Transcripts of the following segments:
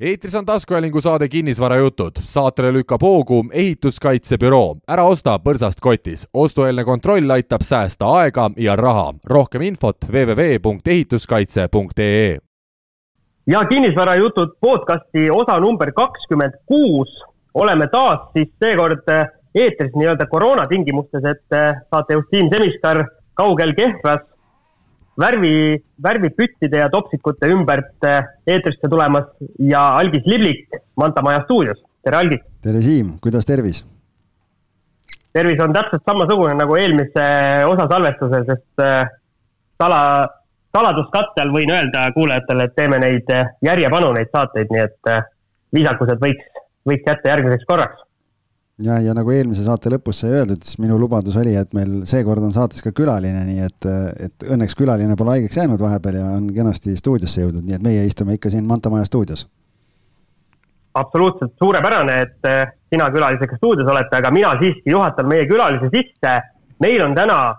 eetris on taskuhäälingu saade Kinnisvarajutud. saatele lükkab hoogu ehituskaitsebüroo. ära osta põrsast kotis. ostueelne kontroll aitab säästa aega ja raha. rohkem infot www.ehituskaitse.ee. ja Kinnisvarajutud podcasti osa number kakskümmend kuus. oleme taas siis seekord eetris nii-öelda koroona tingimustes, et saatejuht Siim Semiskar kaugel Kehras värvi, värvipüttide ja topsikute ümbert eh, eetrisse tulemas ja Algis Liblik Manta Maja stuudios. tere, Algis! tere, Siim, kuidas tervis? tervis on täpselt samasugune nagu eelmise osa salvestusel, sest äh, sala, saladuskatte all võin öelda kuulajatele, et teeme neid järjepanu, neid saateid, nii et äh, viisakused võiks, võiks jätta järgmiseks korraks ja, ja nagu eelmise saate lõpus sai öeldud, siis minu lubadus oli, et meil seekord on saates ka külaline, nii et, et õnneks külaline pole haigeks jäänud vahepeal ja on kenasti stuudiosse jõudnud, nii et meie istume ikka siin Manta Maja stuudios. absoluutselt suurepärane, et eh, sina külalisega stuudios olete, aga mina siiski juhatan meie külalise sisse. meil on täna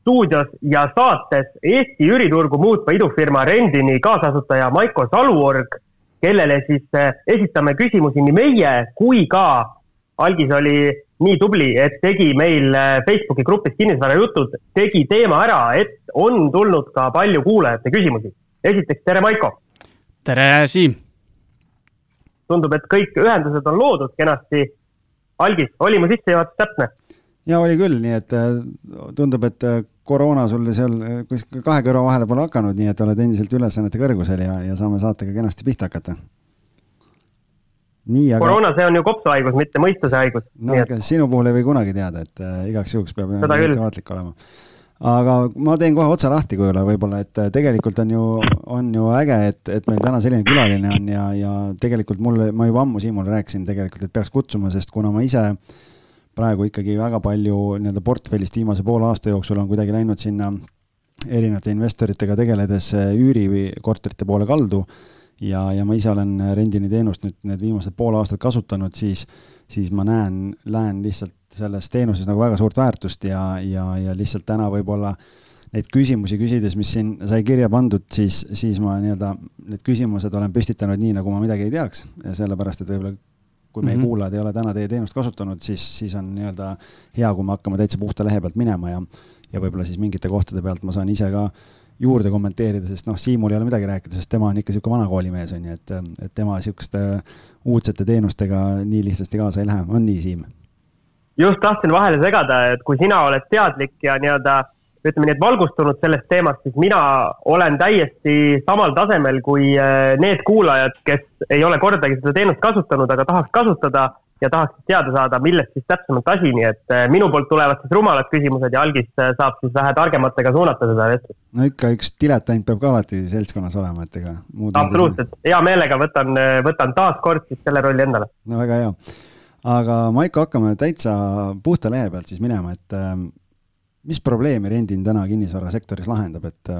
stuudios ja saates Eesti üüriturgu muutva idufirma Rendini kaasasutaja Maiko Saluorg, kellele siis eh, esitame küsimusi nii meie kui ka algis oli nii tubli, et tegi meil äh, Facebooki grupis kinnisvarajutud, tegi teema ära, et on tulnud ka palju kuulajate küsimusi. esiteks, tere, Maiko! tere, Siim! tundub, et kõik ühendused on loodud kenasti. algis, oli mu sissejuhatus täpne? ja oli küll, nii et äh, tundub, et äh, koroona sul seal kuskil kahe kõrva vahele pole hakanud, nii et oled endiselt ülesannete kõrgusel ja, ja saame saatega kenasti pihta hakata nii, aga. koroona, see on ju kopsuhaigus, mitte mõistuse haigus. no ega et... sinu puhul ei või kunagi teada, et äh, igaks juhuks peab ettevaatlik olema. aga ma teen kohe otsa lahti kujule võib-olla, et äh, tegelikult on ju, on ju äge, et, et meil täna selline külaline on ja, ja tegelikult mulle, ma juba ammu Siimule rääkisin tegelikult, et peaks kutsuma, sest kuna ma ise praegu ikkagi väga palju nii-öelda portfellist viimase poole aasta jooksul on kuidagi läinud sinna erinevate investoritega tegeledes äh, üürikorterite poole kaldu ja, ja ma ise olen rendini teenust nüüd need viimased pool aastat kasutanud, siis, siis ma näen, näen lihtsalt selles teenuses nagu väga suurt väärtust ja, ja, ja lihtsalt täna võib-olla neid küsimusi küsides, mis siin sai kirja pandud, siis, siis ma nii-öelda need küsimused olen püstitanud nii, nagu ma midagi ei teaks, sellepärast et võib-olla kui meie mm -hmm. kuulajad ei ole täna teie teenust kasutanud, siis, siis on nii-öelda hea, kui me hakkame täitsa puhta lehe pealt minema ja, ja võib-olla siis mingite kohtade pealt ma saan ise ka juurde kommenteerida, sest noh, Siimul ei ole midagi rääkida, sest tema on ikka niisugune vanakoolimees, on ju, et, et tema niisuguste uudsete teenustega nii lihtsasti kaasa ei lähe, on nii, Siim? just tahtsin vahele segada, et kui sina oled teadlik ja nii-öelda ütleme nii, et valgustunud sellest teemast, siis mina olen täiesti samal tasemel kui eh, need kuulajad, kes ei ole kordagi seda teenust kasutanud, aga tahaks kasutada ja tahaksid teada saada, millest siis täpsemalt asi, nii et eh, minu poolt tulevad siis rumalad küsimused ja algis eh, saab siis vähe targematega suunata seda vestlust. no ikka üks diletant peab ka alati seltskonnas olema, et ega muud. absoluutselt, hea meelega võtan, eh, võtan taaskord siis selle rolli endale. no väga hea. aga Maiko, hakkame täitsa puhta lehe pealt siis minema, et mis probleemi Rendin täna kinnisvarasektoris lahendab, et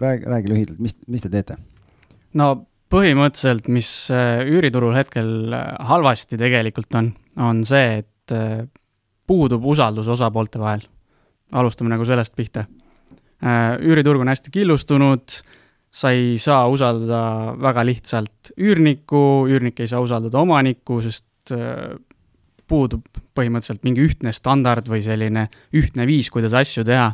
räägi, räägi lühidalt, mis, mis te teete? no põhimõtteliselt, mis äh, üüriturul hetkel äh, halvasti tegelikult on, on see, et äh, puudub usaldus osapoolte vahel. alustame nagu sellest pihta. üüriturg on hästi killustunud, sa ei saa usaldada väga lihtsalt üürnikku, üürnik ei saa usaldada omanikku, sest puudub põhimõtteliselt mingi ühtne standard või selline ühtne viis, kuidas asju teha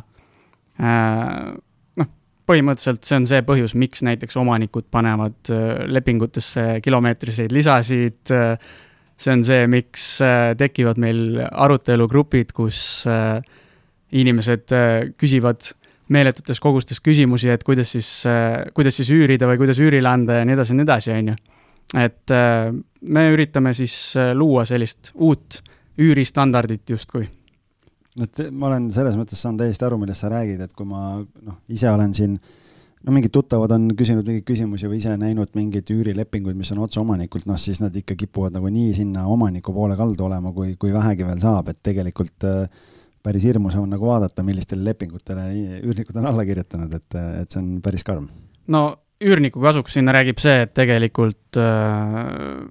põhimõtteliselt see on see põhjus, miks näiteks omanikud panevad äh, lepingutesse kilomeetriseid lisasid. Äh, see on see, miks äh, tekivad meil arutelugrupid, kus inimesed küsivad meeletutes kogustes küsimusi, et kuidas siis, kuidas siis üürida või kuidas üürile anda ja nii edasi ja nii edasi, on ju. et me üritame siis luua sellist uut üüristandardit justkui no ma olen selles mõttes saan täiesti aru, millest sa räägid, et kui ma noh, ise olen siin no mingid tuttavad on küsinud mingeid küsimusi või ise näinud mingeid üürilepinguid, mis on otse omanikult, noh siis nad ikka kipuvad nagu nii sinna omaniku poole kaldu olema, kui, kui vähegi veel saab, et tegelikult äh, päris hirmus on nagu vaadata, millistele lepingutele üürnikud on alla kirjutanud, et, et see on päris karm. no üürniku kasuks sinna räägib see, et tegelikult äh,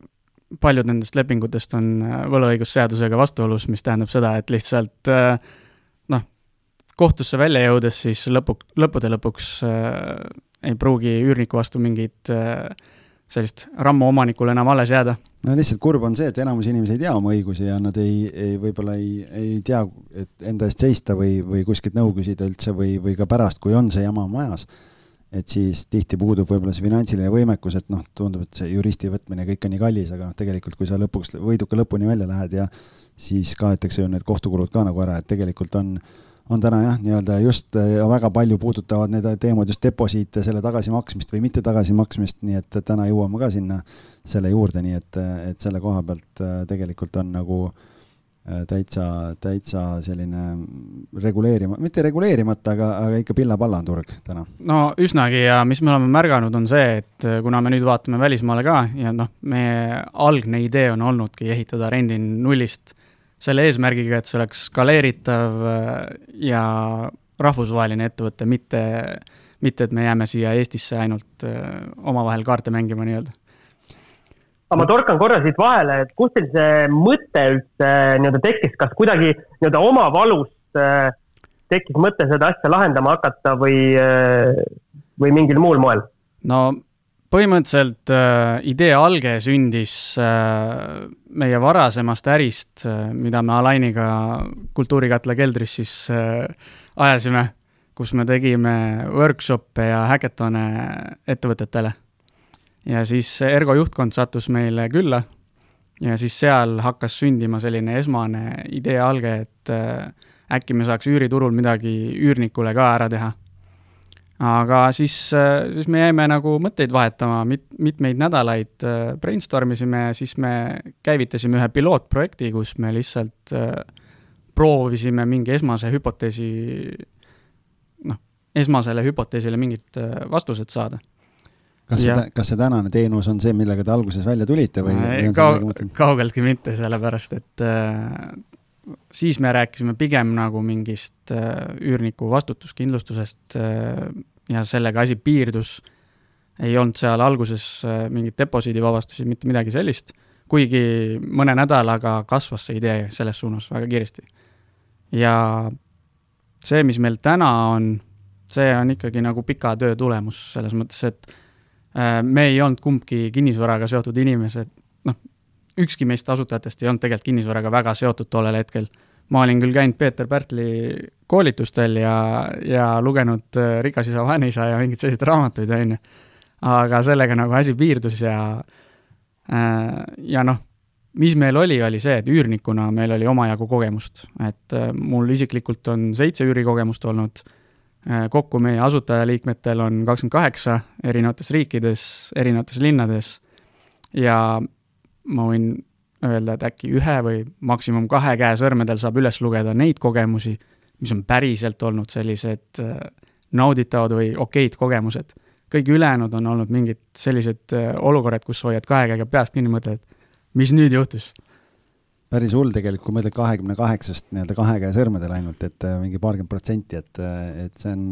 paljud nendest lepingutest on äh, võlaõigusseadusega vastuolus, mis tähendab seda, et lihtsalt äh, noh, kohtusse välja jõudes siis lõpu, lõppude lõpuks äh, ei pruugi üürniku vastu mingit äh, sellist rammu omanikul enam alles jääda. no lihtsalt kurb on see, et enamus inimesi ei tea oma õigusi ja nad ei, ei võib-olla ei, ei tea, et enda eest seista või, või kuskilt nõu küsida üldse või, või ka pärast, kui on see jama majas. Et siis tihti puudub võib-olla see finantsiline võimekus, et noh, tundub, et see juristi võtmine kõik on nii kallis, aga noh, tegelikult kui sa lõpuks võiduka lõpuni välja lähed ja siis kaetakse ju need kohtukulud ka nagu ära, et tegelikult on on täna jah, nii-öelda just ja väga palju puudutavad need teemad just deposiite, selle tagasimaksmist või mitte tagasimaksmist, nii et täna jõuame ka sinna selle juurde, nii et, et selle koha pealt äh, tegelikult on nagu äh, täitsa, täitsa selline reguleerima, mitte reguleerimata, aga, aga ikka pilla-palla on turg täna. no üsnagi ja mis me oleme märganud, on see, et äh, kuna me nüüd vaatame välismaale ka ja noh, meie algne idee on olnudki ehitada rendin nullist selle eesmärgiga, et see oleks skaleeritav äh, ja rahvusvaheline ettevõte, mitte, mitte et me jääme siia Eestisse ainult äh, omavahel kaarte mängima nii-öelda. Aga ma torkan korra siit vahele, et kust teil see mõte üldse nii-öelda tekkis, kas kuidagi nii-öelda oma valust äh, tekkis mõte seda asja lahendama hakata või, või mingil muul moel? no põhimõtteliselt äh, idee alge sündis äh, meie varasemast ärist äh,, mida me Alainiga Kultuurikatla keldris siis äh, ajasime, kus me tegime workshop'e ja häkatone ettevõtetele. Ja siis Ergo juhtkond sattus meile külla ja siis seal hakkas sündima selline esmane idee alge, et äh, äkki me saaks üüriturul midagi üürnikule ka ära teha aga siis, äh, siis me jäime nagu mõtteid vahetama, mit-, mitmeid nädalaid äh, brainstorm isime ja siis me käivitasime ühe pilootprojekti, kus me lihtsalt proovisime mingi esmase hüpoteesi, noh, esmasele hüpoteesile mingid vastused saada. Kas see, kas see tänane teenus on see, millega te alguses välja tulite või, või? Kaug-, kaugeltki mitte, sellepärast et äh, siis me rääkisime pigem nagu mingist äh, üürniku vastutuskindlustusest äh, ja sellega asi piirdus. ei olnud seal alguses äh, mingeid deposiidivabastusi, mitte midagi sellist, kuigi mõne nädalaga kasvas see idee selles suunas väga kiiresti. ja see, mis meil täna on, see on ikkagi nagu pika töö tulemus, selles mõttes, et me ei olnud kumbki kinnisvaraga seotud inimesed, noh, ükski meist asutajatest ei olnud tegelikult kinnisvaraga väga seotud tollel hetkel. ma olin küll käinud Peeter Pärtli koolitustel ja, ja lugenud äh, Rikas isa, vaene isa ja mingeid selliseid raamatuid, on ju. aga sellega nagu asi piirdus ja, äh, ja noh, mis meil oli, oli see, et üürnikuna meil oli omajagu kogemust, et äh, mul isiklikult on seitse üürikogemust olnud, kokku meie asutajaliikmetel on kakskümmend kaheksa erinevates riikides, erinevates linnades ja ma võin öelda, et äkki ühe või maksimum kahe käe sõrmedel saab üles lugeda neid kogemusi, mis on päriselt olnud sellised äh, nauditavad või okeid kogemused. kõik ülejäänud on olnud mingid sellised äh, olukorrad, kus hoiad kahe käega peast kinni, mõtled, mis nüüd juhtus päris hull tegelikult, kui mõtled kahekümne kaheksast nii-öelda kahe käe sõrmedel ainult, et äh, mingi paarkümmend protsenti, et, äh, et see on,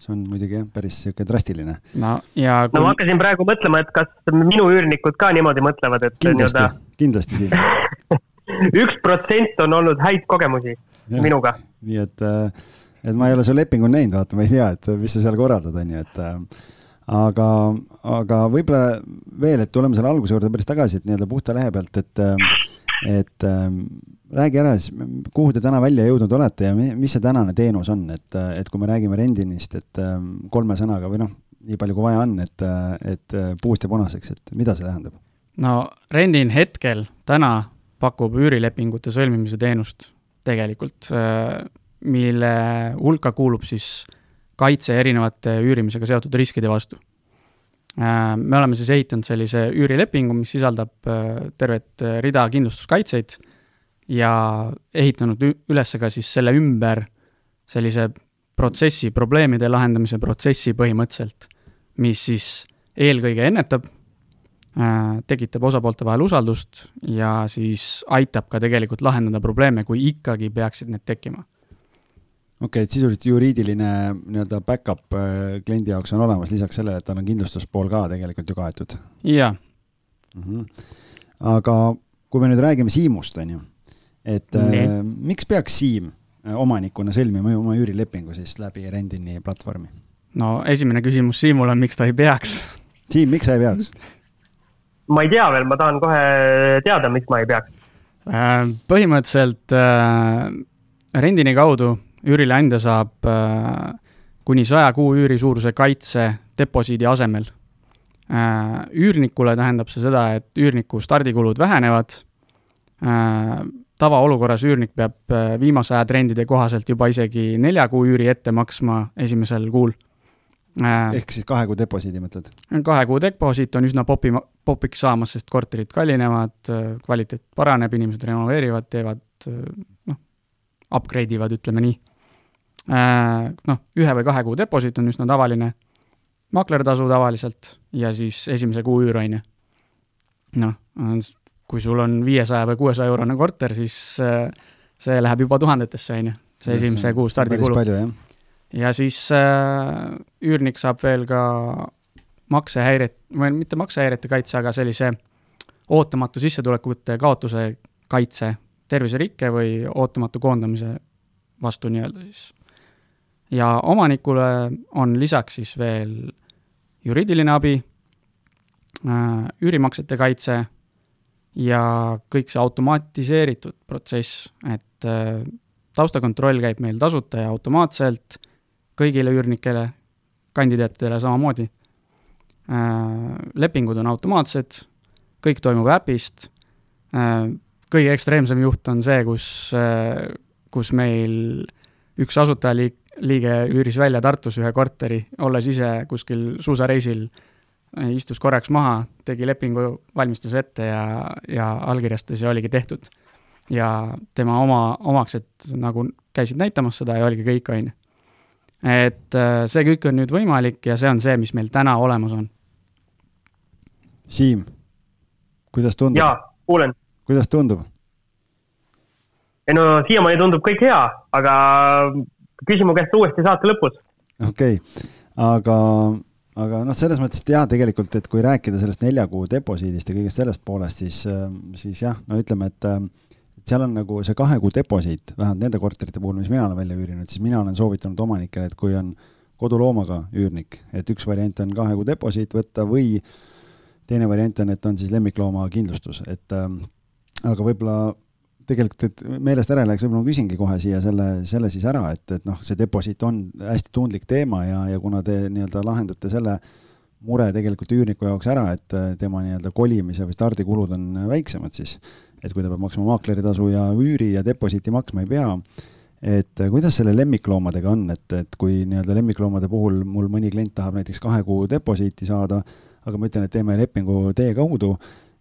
see on muidugi jah, päris niisugune drastiline. no ja kui... no ma hakkasin praegu mõtlema, et kas minu üürnikud ka niimoodi mõtlevad, et kindlasti, kindlasti siin üks protsent on olnud häid kogemusi ja, minuga. nii et, äh, et ma ei ole su lepingut näinud, vaata, ma ei tea, et mis sa seal korraldad, on ju, et aga, aga võib-olla veel, et tuleme selle alguse juurde päris tagasi, et nii-öelda puhta lehe pealt, et et ähm, räägi ära siis, kuhu te täna välja jõudnud olete ja mis see tänane teenus on, et, et kui me räägime Rendinist, et ähm, kolme sõnaga või noh, nii palju kui vaja on, et, et puust ja punaseks, et mida see tähendab? no Rendin hetkel täna pakub üürilepingute sõlmimise teenust tegelikult, äh, mille hulka kuulub siis kaitse erinevate üürimisega seotud riskide vastu Äh, me oleme siis ehitanud sellise üürilepingu, mis sisaldab äh, tervet äh, rida kindlustuskaitseid ja ehitanud üles ka siis selle ümber sellise protsessi, probleemide lahendamise protsessi põhimõtteliselt, mis siis eelkõige ennetab, tekitab osapoolte vahel usaldust ja siis aitab ka tegelikult lahendada probleeme, kui ikkagi peaksid need tekkima okei okay,, et sisuliselt juriidiline nii-öelda back-up äh, kliendi jaoks on olemas, lisaks sellele, et tal on kindlustuspool ka tegelikult ju kaetud. jaa mm. -hmm. aga kui me nüüd räägime Siimust, on ju, et nee. äh, miks peaks Siim äh, omanikuna sõlmima oma üürilepingu siis läbi Rendini platvormi? no esimene küsimus Siimule on, miks ta ei peaks? Siim, miks sa ei peaks? ma ei tea veel, ma tahan kohe teada, miks ma ei peaks. Äh, põhimõtteliselt äh, rendini kaudu üürileandja saab äh, kuni saja kuu üüri suuruse kaitse deposiidi asemel. Üürnikule tähendab see seda, et üürniku stardikulud vähenevad. tavaolukorras üürnik peab viimase aja trendide kohaselt juba isegi nelja kuu üüri ette maksma esimesel kuul Äh, ehk siis kahe kuu deposiidi mõtled? kahe kuu deposiit on üsna popi, popiks saamas, sest korterid kallinevad, kvaliteet paraneb, inimesed renoveerivad, teevad noh, upgrade ivad, ütleme nii. Äh, noh, ühe või kahe kuu deposiit on üsna tavaline, maklertasu tavaliselt ja siis esimese kuu üür, on ju. noh, kui sul on viiesaja või kuuesaja eurone korter, siis äh, see läheb juba tuhandetesse, on ju, see esimese kuu stardikulu. ja siis äh, üürnik saab veel ka maksehäiret, või mitte maksehäirete kaitse, aga sellise ootamatu sissetulekute kaotuse kaitse, terviserikke või ootamatu koondamise vastu nii-öelda siis. Ja omanikule on lisaks siis veel juriidiline abi äh,, üürimaksete kaitse ja kõik see automatiseeritud protsess, et äh, taustakontroll käib meil tasuta ja automaatselt kõigile üürnikele, kandidaatidele samamoodi. Äh, lepingud on automaatsed, kõik toimub äpist. Kõige ekstreemsem juht on see, kus, kus meil üks asutajaliik-, liige üüris välja Tartus ühe korteri, olles ise kuskil suusareisil, istus korraks maha, tegi lepingu, valmistas ette ja, ja allkirjastas ja oligi tehtud. ja tema oma, omaksed nagu käisid näitamas seda ja oligi kõik, on ju et äh, see kõik on nüüd võimalik ja see on see, mis meil täna olemas on. Siim, kuidas tundub? jaa, kuulen. kuidas tundub? ei no siiamaani tundub kõik hea, aga küsi mu käest uuesti saate lõpus. okei okay., aga, aga noh, selles mõttes, et jah, tegelikult, et kui rääkida sellest nelja kuu deposiidist ja kõigest sellest poolest, siis, siis jah, no ütleme, et et seal on nagu see kahe kuu deposiit, vähemalt nende korterite puhul, mis mina olen välja üürinud, siis mina olen soovitanud omanikele, et kui on koduloomaga üürnik, et üks variant on kahe kuu deposiit võtta või teine variant on, et on siis lemmiklooma kindlustus, et äh, aga võib-olla tegelikult, et meelest ära ei läheks, võib-olla ma küsingi kohe siia selle, selle siis ära, et, et noh, see deposiit on hästi tundlik teema ja, ja kuna te nii-öelda lahendate selle mure tegelikult üürniku jaoks ära, et tema nii-öelda kolimise või stardikulud on väiksemad, siis et kui ta peab maksma maakleritasu ja üüri ja deposiiti maksma ei pea, et kuidas selle lemmikloomadega on, et, et kui nii-öelda lemmikloomade puhul mul mõni klient tahab näiteks kahe kuu deposiiti saada, aga ma ütlen, et teeme lepingu teie kaudu,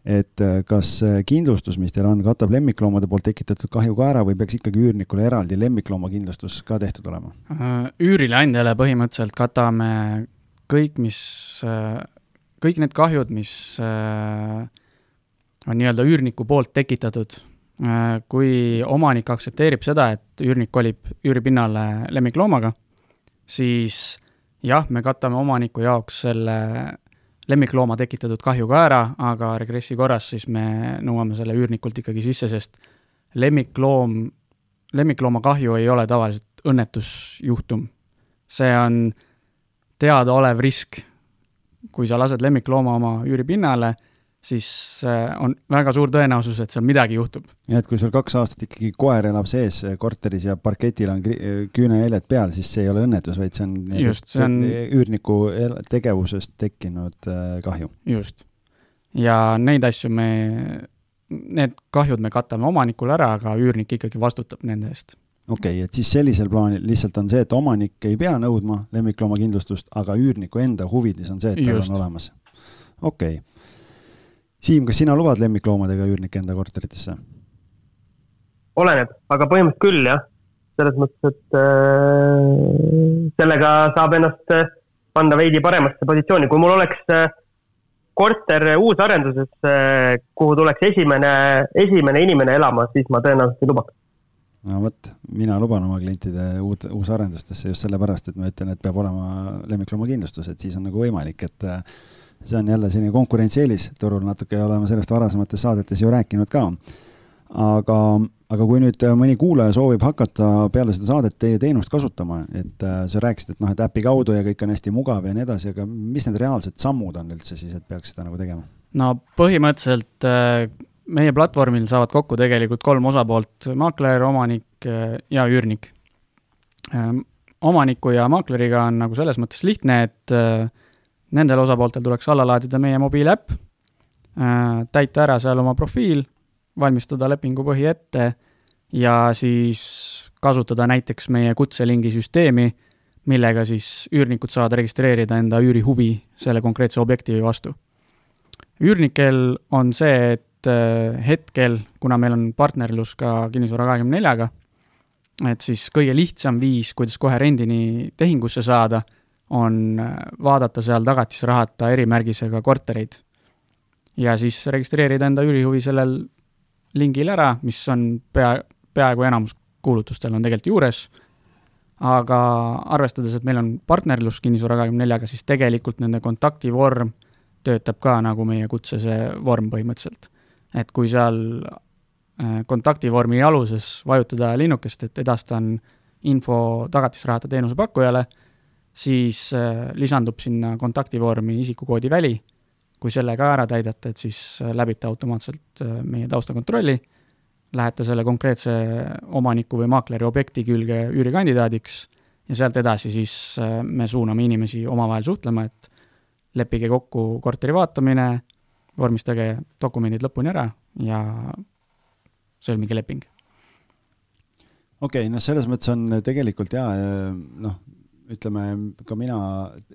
et kas kindlustus, mis teil on, katab lemmikloomade poolt tekitatud kahju ka ära või peaks ikkagi üürnikule eraldi lemmikloomakindlustus ka tehtud olema? üürileandjale põhimõtteliselt katame kõik, mis, kõik need kahjud, mis on nii-öelda üürniku poolt tekitatud. Äh, kui omanik aktsepteerib seda, et üürnik kolib üüripinnale lemmikloomaga, siis jah, me katame omaniku jaoks selle lemmiklooma tekitatud kahju ka ära, aga regressi korras siis me nõuame selle üürnikult ikkagi sisse, sest lemmikloom, lemmiklooma kahju ei ole tavaliselt õnnetusjuhtum. see on teadaolev risk. kui sa lased lemmiklooma oma üüripinnale siis äh, on väga suur tõenäosus, et seal midagi juhtub. ja et kui sul kaks aastat ikkagi koer elab sees korteris ja parketil on küünejäljed peal, siis see ei ole õnnetus, vaid see on, just, see on... üürniku tegevusest tekkinud äh, kahju. just. ja neid asju me, need kahjud me katame omanikule ära, aga üürnik ikkagi vastutab nende eest okei okay,, et siis sellisel plaanil lihtsalt on see, et omanik ei pea nõudma lemmikloomakindlustust, aga üürniku enda huvides on see, et tal on olemas. okei okay Siim, kas sina lubad lemmikloomadega üürnikke enda korteritesse? oleneb, aga põhimõtteliselt küll jah. selles mõttes, et äh, sellega saab ennast äh, panna veidi paremasse positsiooni, kui mul oleks äh, korter uusarenduses äh,, kuhu tuleks esimene, esimene inimene elama, siis ma tõenäoliselt ei lubaks no vot, mina luban oma klientide uut, uusarendustesse just sellepärast, et ma ütlen, et peab olema lemmikloomakindlustus, et siis on nagu võimalik, et äh, see on jälle selline konkurentsieelis turul natuke, oleme sellest varasemates saadetes ju rääkinud ka. aga, aga kui nüüd mõni kuulaja soovib hakata peale seda saadet teie teenust kasutama, et äh, sa rääkisid, et noh, et äpi kaudu ja kõik on hästi mugav ja nii edasi, aga mis need reaalsed sammud on üldse siis, et peaks seda nagu tegema? no põhimõtteliselt meie platvormil saavad kokku tegelikult kolm osapoolt, maakler, omanik ja üürnik. omaniku ja maakleriga on nagu selles mõttes lihtne, et nendel osapooltel tuleks alla laadida meie mobiiliäpp, täita ära seal oma profiil, valmistada lepingupõhi ette ja siis kasutada näiteks meie kutselingi süsteemi, millega siis üürnikud saavad registreerida enda üürihuvi selle konkreetse objekti vastu. üürnikel on see, et äh, hetkel, kuna meil on partnerlus ka Kinnisvara kahekümne neljaga, et siis kõige lihtsam viis, kuidas kohe rendini tehingusse saada, on äh, vaadata seal tagatisrahata erimärgisega kortereid. ja siis registreerida enda üürihuvi sellel lingil ära, mis on pea, peaaegu enamus kuulutustel on tegelikult juures, aga arvestades, et meil on partnerlus Kinnisvara kahekümne neljaga, siis tegelikult nende kontaktivorm töötab ka nagu meie kutse see vorm põhimõtteliselt. et kui seal äh, kontaktivormi aluses vajutada linnukest, et edastan info tagatisrahade teenusepakkujale, siis äh, lisandub sinna kontaktivormi isikukoodi väli, kui selle ka ära täidate, et siis äh, läbite automaatselt meie taustakontrolli lähete selle konkreetse omaniku või maakleri objekti külge üürikandidaadiks ja sealt edasi siis äh, me suuname inimesi omavahel suhtlema, et leppige kokku korteri vaatamine, vormistage dokumendid lõpuni ära ja sõlmige leping. okei okay,, noh, selles mõttes on tegelikult jaa, noh, ütleme ka mina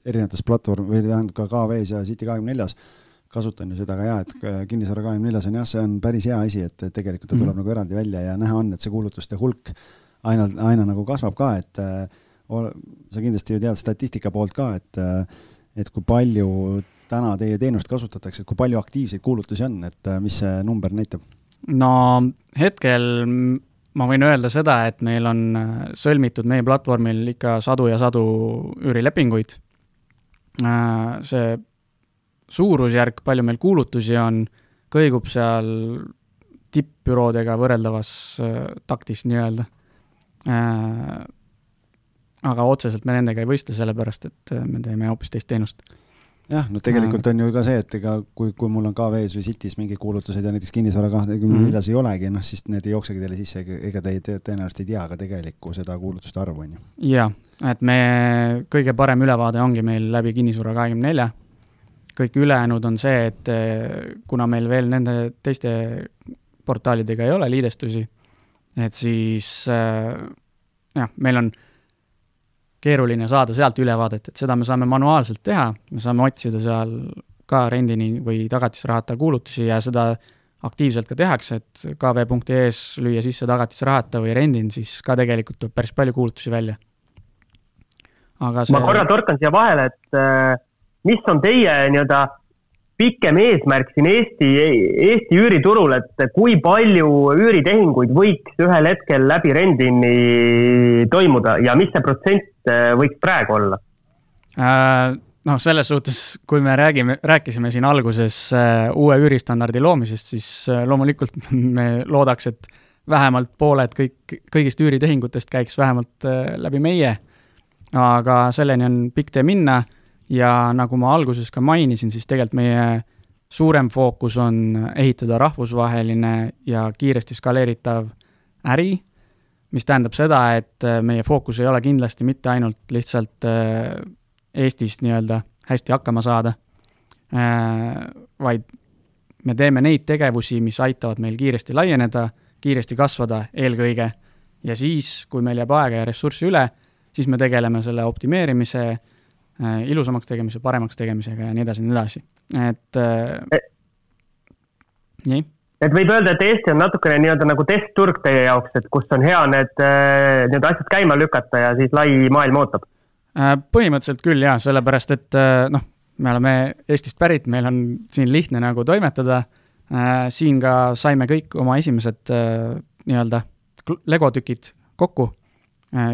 erinevates platvorm- või tähendab ka KV-s ja City kahekümne neljas kasutan ju seda ka ja, et kinnisvara kahekümne neljas on jah, see on päris hea asi, et tegelikult ta tuleb mm nagu eraldi välja ja näha on, et see kuulutuste hulk aina, aina nagu kasvab ka, et äh, sa kindlasti ju tead statistika poolt ka, et äh, et kui palju täna teie teenust kasutatakse, et kui palju aktiivseid kuulutusi on, et äh, mis see number näitab? no hetkel ma võin öelda seda, et meil on sõlmitud meie platvormil ikka sadu ja sadu üürilepinguid. see suurusjärk, palju meil kuulutusi on, kõigub seal tippbüroodega võrreldavas äh, taktis nii-öelda äh,. aga otseselt me nendega ei võistle, sellepärast et äh, me teeme hoopis teist teenust. Jah, no tegelikult on ju ka see, et ega kui, kui mul on KV-s või City's mingi kuulutused ja näiteks kinnisvara kahekümne neljas ei olegi, noh siis need ei jooksegi teile sisse, ega te ei, tõenäoliselt ei tea ka tegelikku seda kuulutuste arvu, on ju. jaa, et me, kõige parem ülevaade ongi meil läbi kinnisvara kahekümne nelja kõik ülejäänud on see, et eh, kuna meil veel nende teiste portaalidega ei ole liidestusi, et siis äh, jah, meil on keeruline saada sealt ülevaadet, et seda me saame manuaalselt teha, me saame otsida seal ka rendini või tagatisrahata kuulutusi ja seda aktiivselt ka tehakse, et kv.ee-s lüüa sisse tagatisrahata või rendin, siis ka tegelikult tuleb päris palju kuulutusi välja. aga see... ma korra torkan siia vahele, et äh mis on teie nii-öelda pikem eesmärk siin Eesti, Eesti üüriturul, et kui palju üüritehinguid võiks ühel hetkel läbi Rendini toimuda ja mis see protsent võiks praegu olla äh,? noh, selles suhtes, kui me räägime, rääkisime siin alguses äh, uue üüristandardi loomisest, siis äh, loomulikult me loodaks, et vähemalt pooled kõik, kõigist üüritehingutest käiks vähemalt äh, läbi meie. aga selleni on pikk tee minna ja nagu ma alguses ka mainisin, siis tegelikult meie suurem fookus on ehitada rahvusvaheline ja kiiresti skaleeritav äri, mis tähendab seda, et meie fookus ei ole kindlasti mitte ainult lihtsalt äh, Eestis nii-öelda hästi hakkama saada, äh, vaid me teeme neid tegevusi, mis aitavad meil kiiresti laieneda, kiiresti kasvada eelkõige, ja siis, kui meil jääb aega ja ressurssi üle, siis me tegeleme selle optimeerimise Äh, ilusamaks tegemise, paremaks tegemisega ja nii edasi ja nii edasi, et äh, e. nii et võib öelda, et Eesti on natukene nii-öelda nagu testturg teie jaoks, et kus on hea need äh, nii-öelda asjad käima lükata ja siis lai maailm ootab? põhimõtteliselt küll jaa, sellepärast et noh, me oleme Eestist pärit, meil on siin lihtne nagu toimetada. siin ka saime kõik oma esimesed nii-öelda legotükid kokku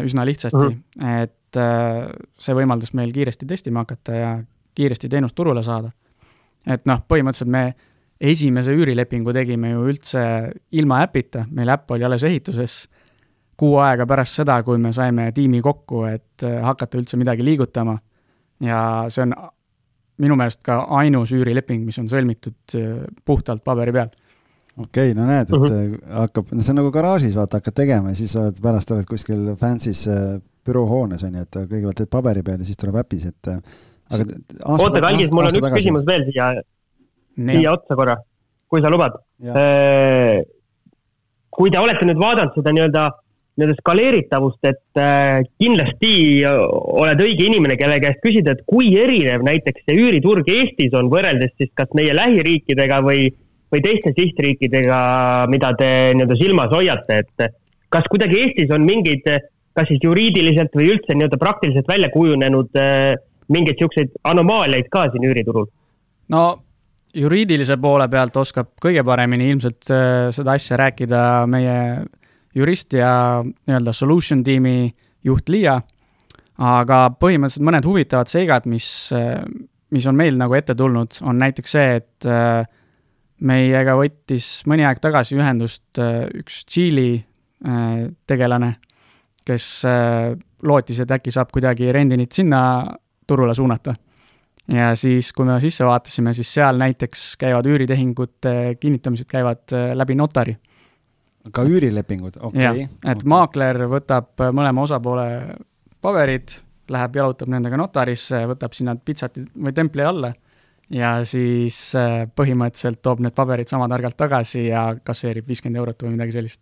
üsna lihtsasti mm, -hmm. et äh, see võimaldas meil kiiresti testima hakata ja kiiresti teenust turule saada. et noh, põhimõtteliselt me esimese üürilepingu tegime ju üldse ilma äpita, meil äpp oli alles ehituses, kuu aega pärast seda, kui me saime tiimi kokku, et äh, hakata üldse midagi liigutama. ja see on minu meelest ka ainus üürileping, mis on sõlmitud puhtalt paberi peal okei okay,, no näed, et uh mhm. -huh. hakkab, no see on nagu garaažis, vaata, hakkad tegema ja siis oled, pärast oled kuskil fancy's büroohoones on ju, et kõigepealt teed paberi peal ja siis tuleb äpis, et aga oota, Kalgis, mul on üks tagasi. küsimus veel siia, siia otsa korra, kui sa lubad. kui te olete nüüd vaadanud seda nii-öelda nii-öelda skaleeritavust, et äh, kindlasti oled õige inimene, kelle käest küsida, et kui erinev näiteks see üüriturg Eestis on võrreldes siis kas meie lähiriikidega või, või teiste sihtriikidega, mida te nii-öelda silmas hoiate, et kas kuidagi Eestis on mingeid, kas siis juriidiliselt või üldse nii-öelda praktiliselt välja kujunenud äh, mingeid niisuguseid anomaaliaid ka siin üüriturul? no juriidilise poole pealt oskab kõige paremini ilmselt äh, seda asja rääkida meie jurist ja nii-öelda solution tiimi juht Liia, aga põhimõtteliselt mõned huvitavad seigad, mis, mis on meil nagu ette tulnud, on näiteks see, et äh, meiega võttis mõni aeg tagasi ühendust äh, üks Tšiili äh, tegelane, kes lootis, et äkki saab kuidagi rendinit sinna turule suunata. Ja siis, kui me sisse vaatasime, siis seal näiteks käivad üüritehingute kinnitamised käivad läbi notari ka üürilepingud, okei okay.. et okay. maakler võtab mõlema osapoole paberid, läheb jalutab nendega notarisse, võtab sinna pitsati või templi alla ja siis äh, põhimõtteliselt toob need paberid sama targalt tagasi ja kasseerib viiskümmend eurot või midagi sellist.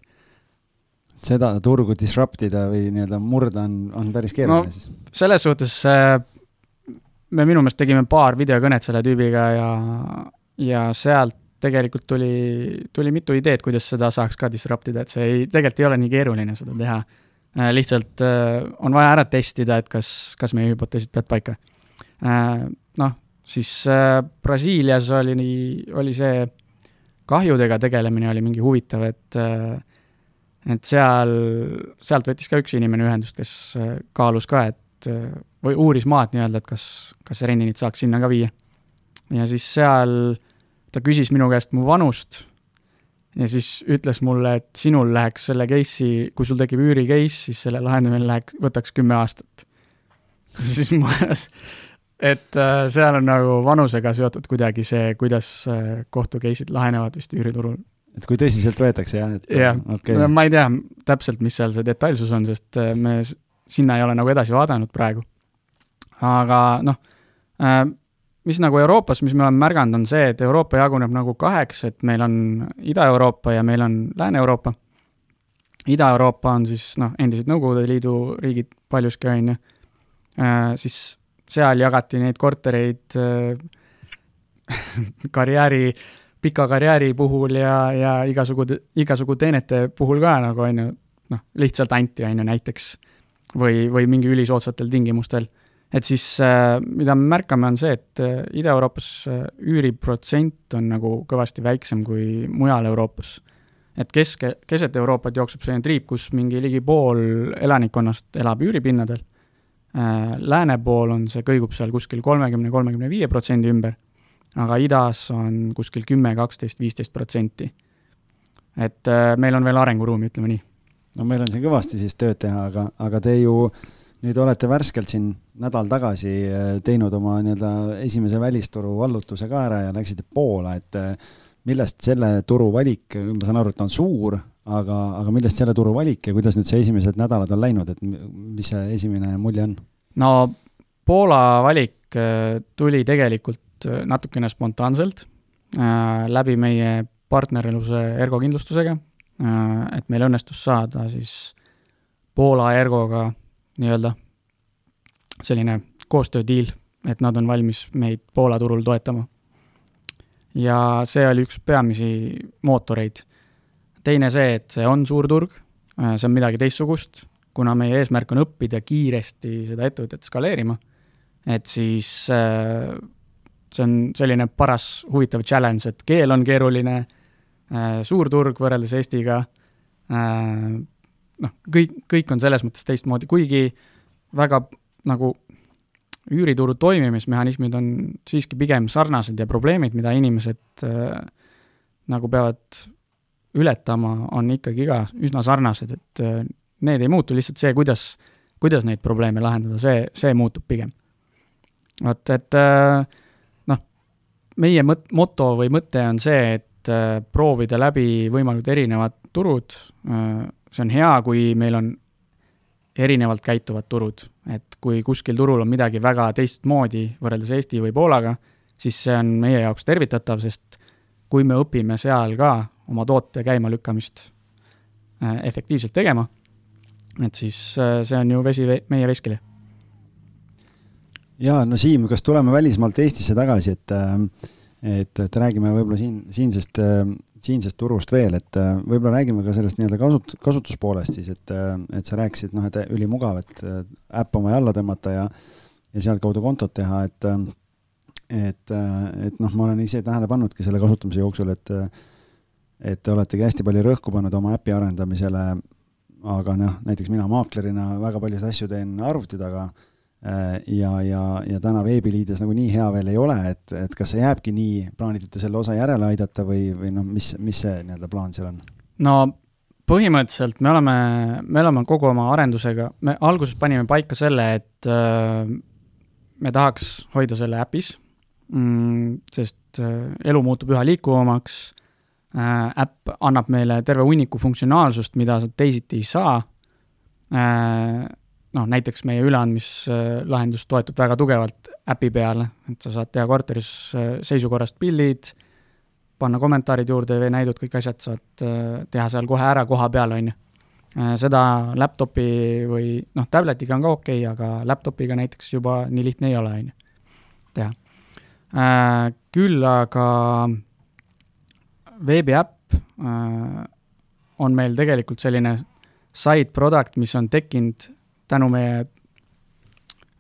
seda turgu disrupt ida või nii-öelda murda on, on päris keeruline no, siis? selles suhtes äh, me minu meelest tegime paar videokõnet selle tüübiga ja, ja sealt tegelikult tuli, tuli mitu ideed, kuidas seda saaks ka disrupt ida, et see ei, tegelikult ei ole nii keeruline seda teha. Äh, lihtsalt äh, on vaja ära testida, et kas, kas meie hüpoteesid peavad paika. Äh, noh, siis Brasiilias oli nii, oli see kahjudega tegelemine oli mingi huvitav, et et seal, sealt võttis ka üks inimene ühendust, kes kaalus ka, et või uuris maad nii-öelda, et kas, kas rendinit saaks sinna ka viia. ja siis seal ta küsis minu käest mu vanust ja siis ütles mulle, et sinul läheks selle case'i, kui sul tekib üüri case, siis selle lahendamine läheks, võtaks kümme aastat. siis ma, et äh, seal on nagu vanusega seotud kuidagi see, kuidas äh, kohtu case'id lahenevad vist üüriturul. et kui tõsiselt võetakse, jah? jah okay., ma ei tea täpselt, mis seal see detailsus on, sest äh, me sinna ei ole nagu edasi vaadanud praegu. Aga noh äh,, mis nagu Euroopas, mis me oleme märganud, on see, et Euroopa jaguneb nagu kaheks, et meil on Ida-Euroopa ja meil on Lääne-Euroopa. Ida-Euroopa on siis noh, endised Nõukogude Liidu riigid paljuski, on ju, äh, siis seal jagati neid kortereid äh, karjääri, pika karjääri puhul ja, ja igasugu, igasugu teenete puhul ka nagu, on ju, noh, lihtsalt anti, on ju, näiteks. või, või mingi ülisoodsatel tingimustel et siis äh, mida me märkame, on see, et äh, Ida-Euroopas äh, üüriprotsent on nagu kõvasti väiksem kui mujal Euroopas. et keske, keset Euroopat jookseb selline triip, kus mingi ligi pool elanikkonnast elab üüripinnadel. Lääne pool on see, kõigub seal kuskil kolmekümne, kolmekümne viie protsendi ümber, aga idas on kuskil kümme, kaksteist, viisteist protsenti. et meil on veel arenguruumi, ütleme nii. no meil on siin kõvasti siis tööd teha, aga, aga te ju nüüd olete värskelt siin nädal tagasi äh, teinud oma nii-öelda esimese välisturu vallutuse ka ära ja läksite Poola, et äh, millest selle turu valik, ma saan aru, et ta on suur, aga, aga millest selle turu valik ja kuidas nüüd see esimesed nädalad on läinud, et mis see esimene mulje on? no Poola valik äh, tuli tegelikult natukene spontaanselt läbi meie partnerluse Ergo kindlustusega, et meil õnnestus saada siis Poola Ergoga nii-öelda selline koostöödiil, et nad on valmis meid Poola turul toetama. ja see oli üks peamisi mootoreid. teine see, et see on suur turg, see on midagi teistsugust, kuna meie eesmärk on õppida kiiresti seda ettevõtet skaleerima, et siis äh, see on selline paras huvitav challenge, et keel on keeruline, äh, suur turg võrreldes Eestiga, äh, noh, kõik, kõik on selles mõttes teistmoodi, kuigi väga nagu üürituru toimimismehhanismid on siiski pigem sarnased ja probleemid, mida inimesed äh, nagu peavad ületama, on ikkagi ka üsna sarnased, et äh, need ei muutu, lihtsalt see, kuidas, kuidas neid probleeme lahendada, see, see muutub pigem. vot, et äh, meie mõt-, moto või mõte on see, et äh, proovida läbi võimalikult erinevad turud, see on hea, kui meil on erinevalt käituvad turud, et kui kuskil turul on midagi väga teistmoodi võrreldes Eesti või Poolaga, siis see on meie jaoks tervitatav, sest kui me õpime seal ka oma toote käimalükkamist efektiivselt tegema, et siis see on ju vesi meie veskile. Ja no Siim, kas tuleme välismaalt Eestisse tagasi, et äh, et, et räägime võib-olla siin, siinsest, äh, siinsest turust veel, et äh, võib-olla räägime ka sellest nii-öelda kasut-, kasutuspoolest siis, et, et sa rääkisid, noh, et ülimugav, et äpp oma alla tõmmata ja ja sealtkaudu kontot teha, et et, et noh, ma olen ise tähele pannudki selle kasutamise jooksul, et et te oletegi hästi palju rõhku pannud oma äpi arendamisele, aga noh, näiteks mina maaklerina väga paljusid asju teen arvuti taga Äh, ja, ja, ja täna veebiliides nagu nii hea veel ei ole, et, et kas see jääbki nii, plaanite selle osa järele aidata või, või noh, mis, mis see nii-öelda plaan seal on? no põhimõtteliselt me oleme, me oleme kogu oma arendusega, me alguses panime paika selle, et äh, me tahaks hoida selle äpis mm,, sest äh, elu muutub üha liikuvamaks äh,, äpp annab meile terve hunniku funktsionaalsust, mida sa teisiti ei saa äh,, noh, näiteks meie üleandmislahendus toetub väga tugevalt äpi peale, et sa saad teha korteris äh, seisukorrast pildid, panna kommentaarid juurde, veenäidud, kõik asjad saad äh, teha seal kohe ära koha peal, on ju. Äh, seda laptopi või noh, tabletiga on ka okei okay,, aga laptopiga näiteks juba nii lihtne ei ole, on ju, teha. Küll aga veebiäpp on meil tegelikult selline side product, mis on tekkinud tänu meie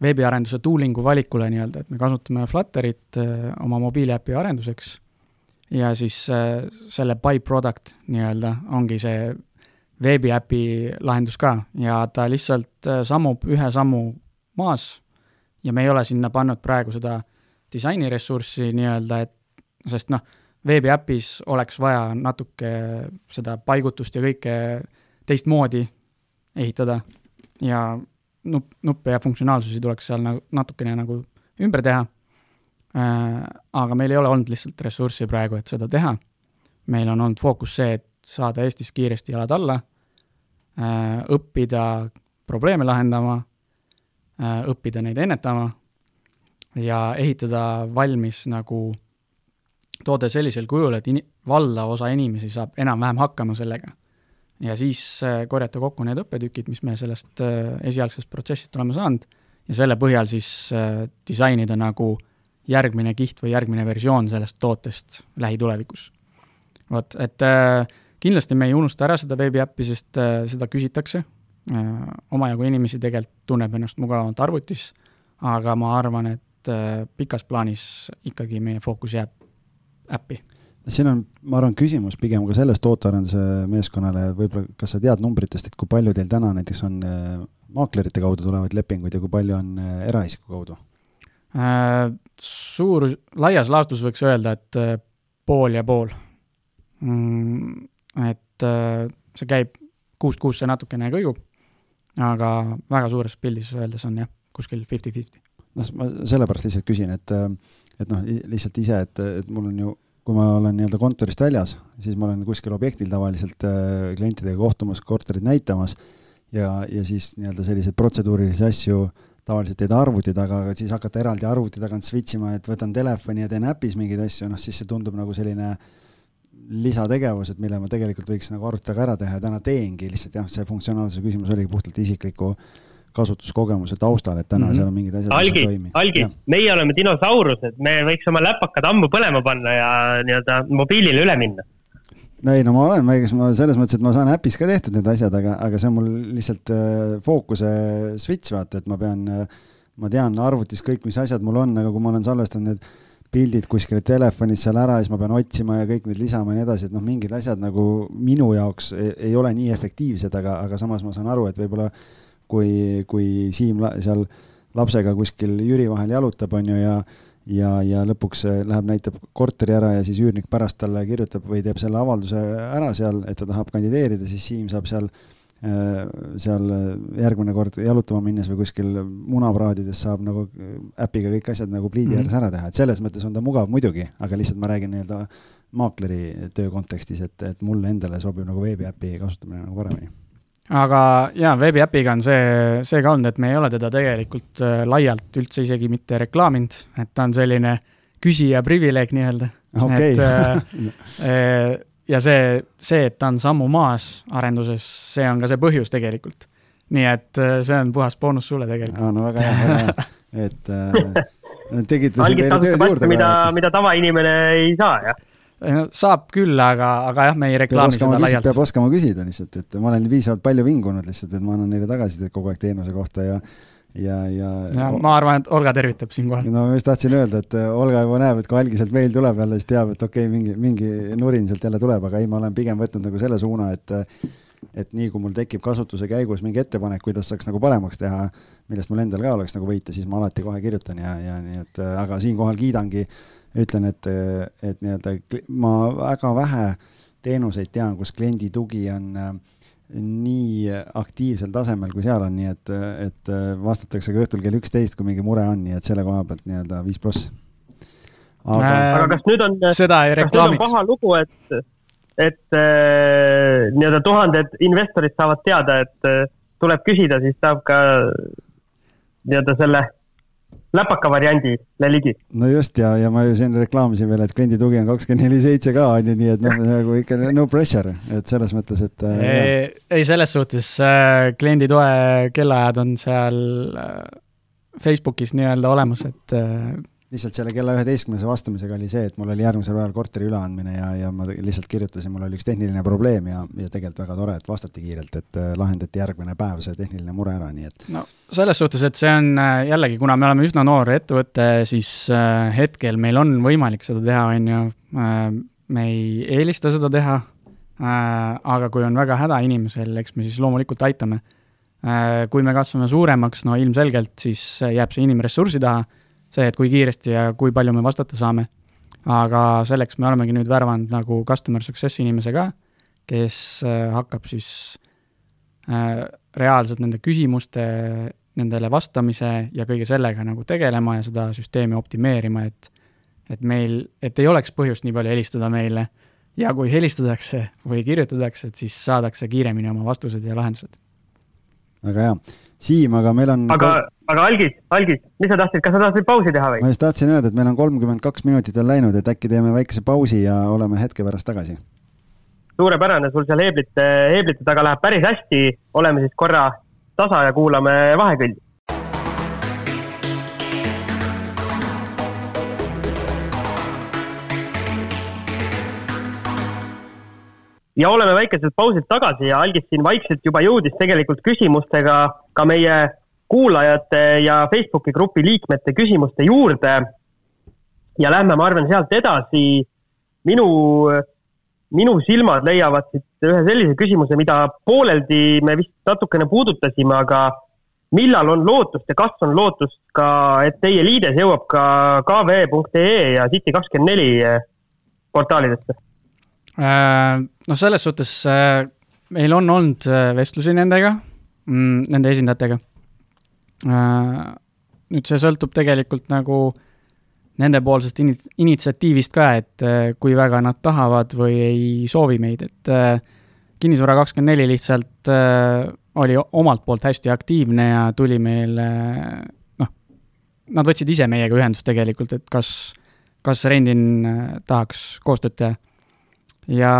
veebiarenduse tooling'u valikule nii-öelda, et me kasutame Flutterit äh, oma mobiiliäpi arenduseks. Ja siis äh, selle by-product nii-öelda ongi see veebiäpi lahendus ka. Ja ta lihtsalt äh, sammub ühe sammu maas ja me ei ole sinna pannud praegu seda disainiressurssi nii-öelda, et sest noh, veebiäpis oleks vaja natuke seda paigutust ja kõike teistmoodi ehitada ja nupp, nuppe ja funktsionaalsusi tuleks seal nagu natukene nagu ümber teha äh,. aga meil ei ole olnud lihtsalt ressurssi praegu, et seda teha. meil on olnud fookus see, et saada Eestis kiiresti jalad alla äh,, õppida probleeme lahendama äh,, õppida neid ennetama ja ehitada valmis nagu toode sellisel kujul, et in-, valdav osa inimesi saab enam-vähem hakkama sellega ja siis äh, korjata kokku need õppetükid, mis me sellest äh, esialgsest protsessist oleme saanud ja selle põhjal siis äh, disainida nagu järgmine kiht või järgmine versioon sellest tootest lähitulevikus. vot, et kindlasti me ei unusta ära seda veebiäppi, sest seda küsitakse, omajagu inimesi tegelikult tunneb ennast mugavamalt arvutis, aga ma arvan, et pikas plaanis ikkagi meie fookus jääb äppi siin on, ma arvan, küsimus pigem ka selles tootearenduse meeskonnale, võib-olla kas sa tead numbritest, et kui palju teil täna näiteks on äh, maaklerite kaudu tulevaid lepinguid ja kui palju on äh, eraisiku kaudu äh,? Suur, laias laastus võiks öelda, et pool ja pool mm,. et see käib kuust kuusse natukene kõigub, aga väga suures pildis öeldes on jah, kuskil fifty-fifty. noh, ma sellepärast lihtsalt küsin, et, et noh, lihtsalt ise, et, et mul on ju kui ma olen nii-öelda kontorist väljas, siis ma olen kuskil objektil tavaliselt äh, klientidega kohtumas, korterit näitamas ja, ja siis nii-öelda selliseid protseduurilisi asju tavaliselt teed arvuti taga, aga siis hakata eraldi arvuti tagant switch ima, et võtan telefoni ja teen äpis mingeid asju, noh siis see tundub nagu selline lisategevus, et mille ma tegelikult võiks nagu arvuti taga ära teha ja täna teengi, lihtsalt jah, see funktsionaalsuse küsimus oligi puhtalt isikliku äh, kasutuskogemuse taustal, et täna mm -hmm. seal on mingid asjad, mis ei toimi. algi, meie oleme dinosaurused, me võiks oma läpakad ammu põlema panna ja nii-öelda mobiilile üle minna. no ei, no ma olen, eks ma selles mõttes, et ma saan äpis ka tehtud need asjad, aga, aga see on mul lihtsalt äh, fookuse switch, vaata, et ma pean äh,, ma tean arvutis kõik, mis asjad mul on, aga kui ma olen salvestanud need pildid kuskile telefonis seal ära ja siis ma pean otsima ja kõik need lisama ja nii edasi, et noh, mingid asjad nagu minu jaoks ei, ei ole nii efektiivsed, aga, aga samas ma saan aru, et võib-olla kui, kui Siim la, seal lapsega kuskil Jüri vahel jalutab, on ju, ja ja, ja lõpuks läheb, näitab korteri ära ja siis üürnik pärast talle kirjutab või teeb selle avalduse ära seal, et ta tahab kandideerida, siis Siim saab seal Äh, seal äh, järgmine kord jalutama minnes või kuskil muna praadides saab nagu äh, äpiga kõik asjad nagu pliidi ääres mm -hmm. ära teha, et selles mõttes on ta mugav muidugi, aga lihtsalt ma räägin nii-öelda maakleri töö kontekstis, et, et mulle endale sobib nagu veebiäpi kasutamine nagu paremini aga jaa, veebiäpiga on see, see ka olnud, et me ei ole teda tegelikult laialt üldse isegi mitte reklaaminud, et ta on selline küsija privileeg nii-öelda okay. et äh, ja see, see, et ta on sammu maas arenduses, see on ka see põhjus tegelikult. nii et äh, see on puhas boonus sulle tegelikult. no väga hea, väga hea, et äh, tegite siin meile tööd juurde. mida, mida tavainimene ei saa, jah saab küll, aga, aga jah, me ei reklaami seda laialt. peab oskama küsida lihtsalt, et ma olen piisavalt palju vingunud lihtsalt, et ma annan neile tagasisidet kogu aeg teenuse kohta ja ja, ja. ja ma arvan, et Olga tervitab siinkohal. no ma just tahtsin öelda, et äh, Olga juba näeb, et kui algiselt meil tuleb jälle, siis teab, et okei okay,, mingi, mingi nurin sealt jälle tuleb, aga ei, ma olen pigem võtnud nagu selle suuna, et et nii kui mul tekib kasutuse käigus mingi ettepanek, kuidas saaks nagu paremaks teha, millest mul endal ka oleks nagu võita, siis ma alati kohe kirjutan ja, ja nii et aga siinkohal kiidangi, ütlen, et, et nii-öelda ma väga vähe teenuseid tean, kus kliendi tugi on äh, nii aktiivsel tasemel, kui seal on, nii et, et vastatakse ka õhtul kell üksteist, kui mingi mure on, nii et selle koha pealt nii-öelda viis pluss. aga äh,, aga kas nüüd on, seda ei reklaamiks. paha lugu, et, et äh, nii-öelda tuhanded investorid saavad teada, et äh, tuleb küsida, siis saab ka nii-öelda selle läpaka variandile ligi. no just ja, ja ma ju siin reklaamisin veel, et kliendi tugi on kakskümmend neli seitse ka on ju, nii et noh, nagu ikka no pressure, et selles mõttes, et äh,. ei, ei, selles suhtes äh, kliendi toe kellaajad on seal äh, Facebookis nii-öelda olemas, et äh, lihtsalt selle kella üheteistkümnese vastamisega oli see, et mul oli järgmisel päeval korteri üleandmine ja, ja ma lihtsalt kirjutasin, mul oli üks tehniline probleem ja, ja tegelikult väga tore, et vastati kiirelt, et äh, lahendati järgmine päev see tehniline mure ära, nii et. no selles suhtes, et see on äh, jällegi, kuna me oleme üsna noor ettevõte, siis äh, hetkel meil on võimalik seda teha, on ju, me ei eelista seda teha, aga kui on väga häda inimesel, eks me siis loomulikult aitame. kui me kasvame suuremaks, no ilmselgelt siis jääb see inimressursi taha see, et kui kiiresti ja kui palju me vastata saame. aga selleks me olemegi nüüd värvanud nagu customer success inimese ka, kes äh, hakkab siis äh, reaalselt nende küsimuste, nendele vastamise ja kõige sellega nagu tegelema ja seda süsteemi optimeerima, et et meil, et ei oleks põhjust nii palju helistada meile ja kui helistatakse või kirjutatakse, et siis saadakse kiiremini oma vastused ja lahendused. Väga hea Siim, aga meil on. aga, aga Algis, Algis, mis sa tahtsid, kas sa tahtsid pausi teha või? ma just tahtsin öelda, et meil on kolmkümmend kaks minutit on läinud, et äkki teeme väikese pausi ja oleme hetke pärast tagasi. suurepärane, sul seal heeblite, heeblite taga läheb päris hästi, oleme siis korra tasa ja kuulame Vahekülgi. Ja oleme väikeselt pausilt tagasi ja Algis siin vaikselt juba jõudis tegelikult küsimustega ka meie kuulajate ja Facebooki grupi liikmete küsimuste juurde. ja lähme, ma arvan, sealt edasi. minu, minu silmad leiavad siit ühe sellise küsimuse, mida pooleldi me vist natukene puudutasime, aga millal on lootust ja kas on lootust ka, et teie liides jõuab ka kv.ee ja City24 portaalidesse? Noh, selles suhtes äh, meil on olnud äh, vestlusi nendega, mm, nende esindajatega. nüüd see sõltub tegelikult nagu nendepoolsest ini-, initsiatiivist ka, et kui väga nad tahavad või ei soovi meid, et kinnisvara kakskümmend neli lihtsalt oli omalt poolt hästi aktiivne ja tuli meile noh, nad võtsid ise meiega ühendust tegelikult, et kas, kas Rendin tahaks koostööd teha ja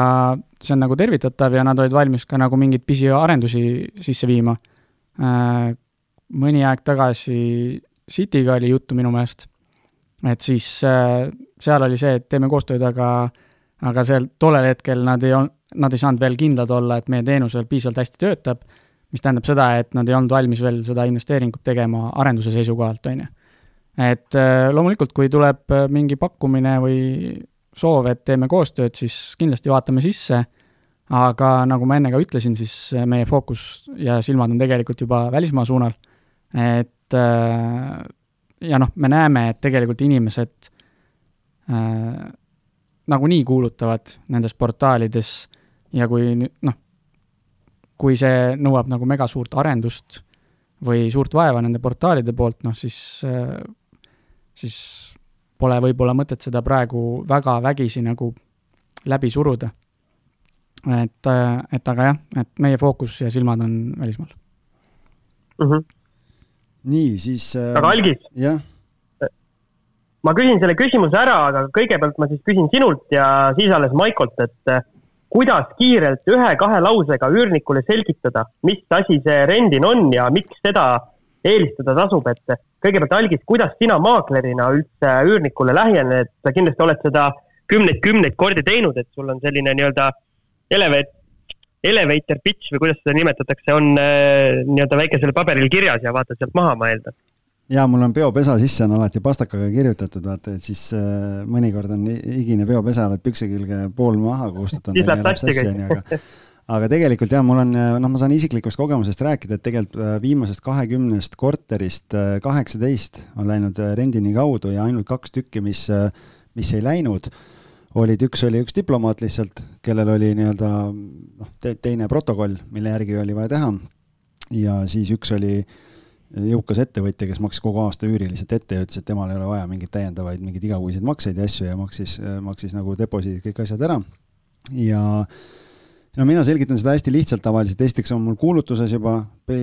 see on nagu tervitatav ja nad olid valmis ka nagu mingeid pisiarendusi sisse viima. Äh, mõni aeg tagasi City'ga oli juttu minu meelest, et siis äh, seal oli see, et teeme koostööd, aga aga seal tollel hetkel nad ei olnud, nad ei saanud veel kindlad olla, et meie teenus veel piisavalt hästi töötab, mis tähendab seda, et nad ei olnud valmis veel seda investeeringut tegema arenduse seisukohalt, on ju. et äh, loomulikult, kui tuleb mingi pakkumine või soov, et teeme koostööd, siis kindlasti vaatame sisse, aga nagu ma enne ka ütlesin, siis meie fookus ja silmad on tegelikult juba välismaa suunal, et äh, ja noh, me näeme, et tegelikult inimesed äh, nagunii kuulutavad nendes portaalides ja kui noh, kui see nõuab nagu mega suurt arendust või suurt vaeva nende portaalide poolt, noh siis, siis pole võib-olla mõtet seda praegu väga vägisi nagu läbi suruda. et, et aga jah, et meie fookus ja silmad on välismaal mm. -hmm. nii, siis äh,. aga Algis. jah ma küsin selle küsimuse ära, aga kõigepealt ma siis küsin sinult ja siis alles Maikolt, et kuidas kiirelt ühe-kahe lausega üürnikule selgitada, mis asi see rendin on ja miks seda eelistada tasub, et kõigepealt Algis, kuidas sina maaklerina üldse üürnikule lähened, sa kindlasti oled seda kümneid-kümneid kordi teinud, et sul on selline nii-öelda elevate, elevator pitch või kuidas seda nimetatakse, on äh, nii-öelda väikesel paberil kirjas ja vaata sealt maha, ma eeldan ja mul on peopesa sisse on alati pastakaga kirjutatud, vaata, et siis äh, mõnikord on higine peopesa, oled pükse külge pool maha kustutanud. siis läheb sassi kõik. Aga tegelikult jah, mul on, noh, ma saan isiklikust kogemusest rääkida, et tegelikult äh, viimasest kahekümnest korterist äh, kaheksateist on läinud rendini kaudu ja ainult kaks tükki, mis, mis ei läinud, olid, üks oli üks diplomaat lihtsalt, kellel oli nii-öelda noh te, teine protokoll, mille järgi oli vaja teha. ja siis üks oli jõukas ettevõtja, kes maksis kogu aasta üüri lihtsalt ette ja ütles, et temal ei ole vaja mingeid täiendavaid, mingeid igakuiseid makseid ja asju ja maksis, maksis nagu deposiidid, kõik asjad ära. ja no mina selgitan seda hästi lihtsalt tavaliselt, esiteks on mul kuulutuses juba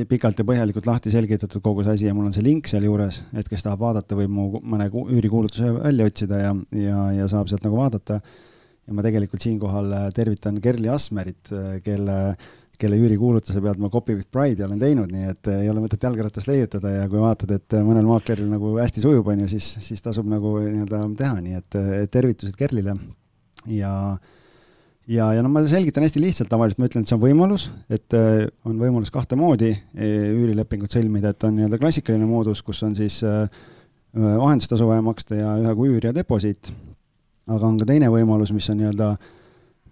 pikalt ja põhjalikult lahti selgitatud kogu see asi ja mul on see link sealjuures, et kes tahab vaadata, võib mu mõne üürikuulutuse välja otsida ja, ja, ja saab sealt nagu vaadata. ja ma tegelikult siinkohal tervitan Kerli Asmerit, kelle kelle üürikuulutuse pealt ma Copy with Pride'i olen teinud, nii et ei ole mõtet jalgratast leiutada ja kui vaatad, et mõnel maakleril nagu hästi sujub, on ju, siis, siis tasub nagu nii-öelda teha, nii et tervitused Kerlile. ja, ja, ja no ma selgitan hästi lihtsalt, tavaliselt. Ma ütlen, et see on võimalus, et on võimalus kahte moodi e, üürilepingut sõlmida, et on nii-öelda klassikaline moodus, kus on siis vahendustasu vaja maksta ja ühe kuu üür ja deposiit. aga on ka teine võimalus, mis on nii-öelda äh,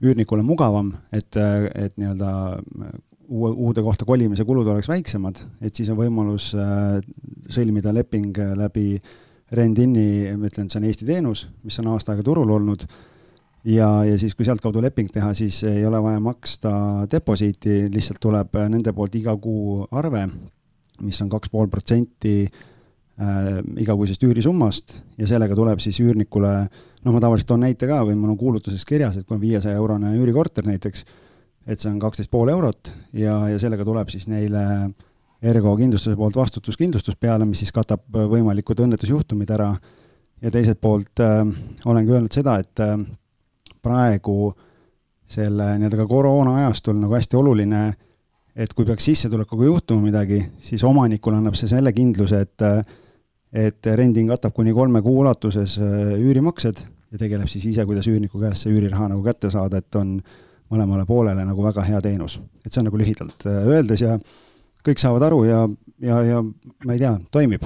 üürnikule mugavam, et, et nii-öelda uue, uude kohta kolimise kulud oleks väiksemad, et siis on võimalus äh, sõlmida leping läbi Rent-Inni, ma ütlen, et see on Eesti teenus, mis on aasta aega turul olnud, ja, ja siis, kui sealtkaudu leping teha, siis ei ole vaja maksta deposiiti, lihtsalt tuleb nende poolt iga kuu arve, mis on kaks pool protsenti äh, igakuisest üürisummast ja sellega tuleb siis üürnikule noh, ma tavaliselt toon näite ka või mul on kuulutuses kirjas, et kui on viiesaja eurone üürikorter näiteks, et see on kaksteist pool eurot ja, ja sellega tuleb siis neile Ergo kindlustuse poolt vastutuskindlustus peale, mis siis katab võimalikud õnnetusjuhtumid ära. ja teiselt poolt äh, olengi öelnud seda, et äh, praegu selle nii-öelda ka koroona ajastul nagu hästi oluline, et kui peaks sissetulekuga juhtuma midagi, siis omanikule annab see selle kindluse, et et rending katab kuni kolme kuu ulatuses äh, üürimaksed ja tegeleb siis ise, kuidas üürniku käest see üüriraha nagu kätte saada, et on mõlemale poolele nagu väga hea teenus. et see on nagu lühidalt äh, öeldes ja kõik saavad aru ja, ja, ja ma ei tea, toimib.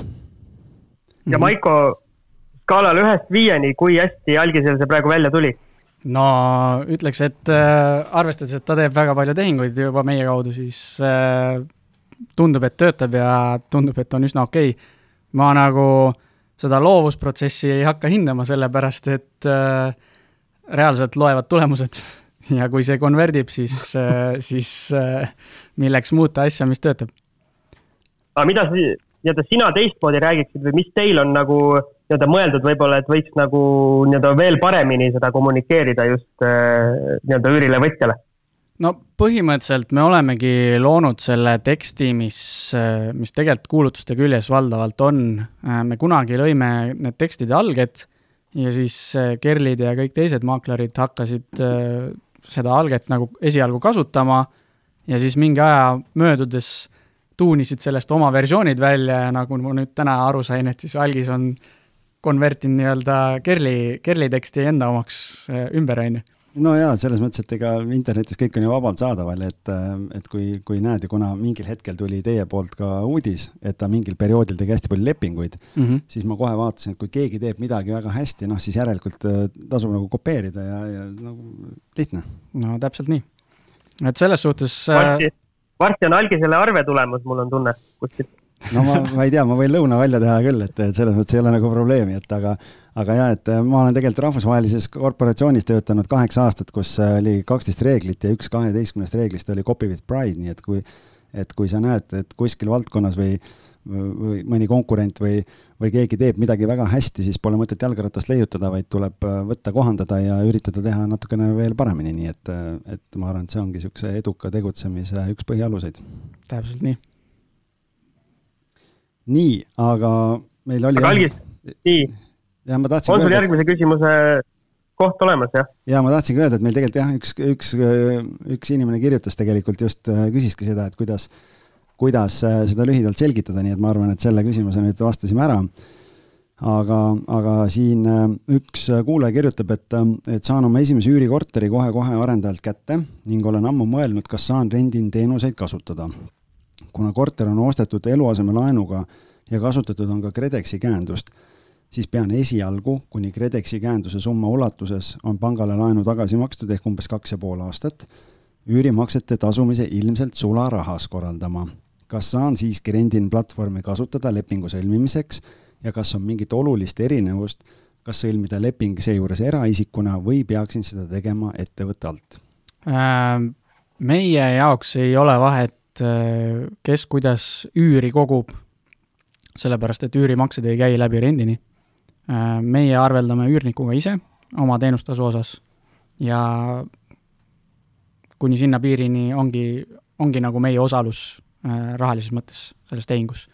ja Maiko, skaalal ühest viieni, kui hästi Algisel see praegu välja tuli? No ütleks, et äh, arvestades, et ta teeb väga palju tehinguid juba meie kaudu, siis äh, tundub, et töötab ja tundub, et on üsna okei okay. ma nagu seda loovusprotsessi ei hakka hindama, sellepärast et äh, reaalselt loevad tulemused ja kui see konverdib, siis äh,, siis äh, milleks muuta asja, mis töötab. aga mida nii-öelda sina teistmoodi räägiksid või mis teil on nagu nii-öelda mõeldud võib-olla, et võiks nagu nii-öelda veel paremini seda kommunikeerida just äh, nii-öelda üürilevõtjale? no põhimõtteliselt me olemegi loonud selle teksti, mis, mis tegelikult kuulutuste küljes valdavalt on. me kunagi lõime need tekstide alged ja siis Kerlid ja kõik teised maaklerid hakkasid äh, seda alget nagu esialgu kasutama ja siis mingi aja möödudes tuunisid sellest oma versioonid välja ja nagu ma nüüd täna aru sain, et siis algis on konvertinud nii-öelda Kerli, Kerli teksti enda omaks äh, ümber, on ju no jaa, selles mõttes, et ega internetis kõik on ju vabalt saadaval, et, et kui, kui näed ja kuna mingil hetkel tuli teie poolt ka uudis, et ta mingil perioodil tegi hästi palju lepinguid mm, -hmm. siis ma kohe vaatasin, et kui keegi teeb midagi väga hästi, noh siis järelikult äh, tasub nagu kopeerida ja, ja nagu lihtne. no täpselt nii. et selles suhtes äh, varsti, on algisele arve tulemas, mul on tunne kuskilt. No ma, ma ei tea, ma võin lõuna välja teha küll, et, et selles mõttes ei ole nagu probleemi, et aga, aga jah, et ma olen tegelikult rahvusvahelises korporatsioonis töötanud kaheksa aastat, kus oli kaksteist reeglit ja üks kaheteistkümnest reeglist oli copy with pride, nii et kui, et kui sa näed, et kuskil valdkonnas või, või mõni konkurent või, või keegi teeb midagi väga hästi, siis pole mõtet jalgratast leiutada, vaid tuleb võtta, kohandada ja üritada teha natukene veel paremini, nii et, et ma arvan, et see ongi niisuguse eduka tegutsemise üks põhialuseid. täpselt nii nii, aga meil oli. aga Algis, nii. on sul järgmise küsimuse koht olemas, jah? ja ma tahtsingi öelda, et meil tegelikult jah, üks, üks, üks inimene kirjutas tegelikult just, äh, küsiski seda, et kuidas, kuidas äh, seda lühidalt selgitada, nii et ma arvan, et selle küsimuse nüüd vastasime ära. aga, aga siin äh, üks kuulaja kirjutab, et, et saan oma esimese üürikorteri kohe-kohe arendajalt kätte ning olen ammu mõelnud, kas saan renditeenuseid kasutada kuna korter on ostetud eluasemelaenuga ja kasutatud on ka KredExi käendust, siis pean esialgu, kuni KredExi käenduse summa ulatuses on pangale laenu tagasi makstud ehk umbes kaks ja pool aastat, üürimaksete tasumise ilmselt sularahas korraldama. Kas saan siiski rendin platvormi kasutada lepingu sõlmimiseks ja kas on mingit olulist erinevust, kas sõlmida leping seejuures eraisikuna või peaksin seda tegema ettevõtte alt? Äh, meie jaoks ei ole vahet Äh, kes kuidas üüri kogub, sellepärast et üürimaksed ei käi läbi rendini. Äh, meie arveldame üürnikuga ise oma teenustasu osas ja kuni sinna piirini ongi, ongi nagu meie osalus rahalises mõttes selles tehingus.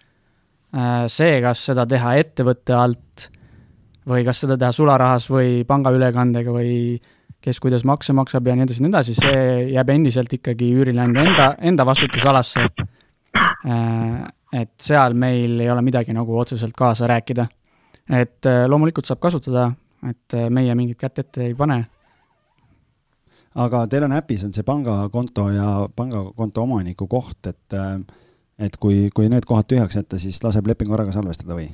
see, kas seda teha ettevõtte alt või kas seda teha sularahas või pangaülekandega või äh, kes kuidas makse maksab ja nii edasi ja nii edasi, see jääb endiselt ikkagi üürileandja enda, enda vastutusalasse. Äh, et seal meil ei ole midagi nagu otseselt kaasa rääkida. et äh, loomulikult saab kasutada, et äh, meie mingit kätt ette ei pane. Aga teil on äpis on see pangakonto ja pangakonto omaniku koht, et, et kui, kui need kohad tühjaks jätta, siis laseb lepingu ära ka salvestada või?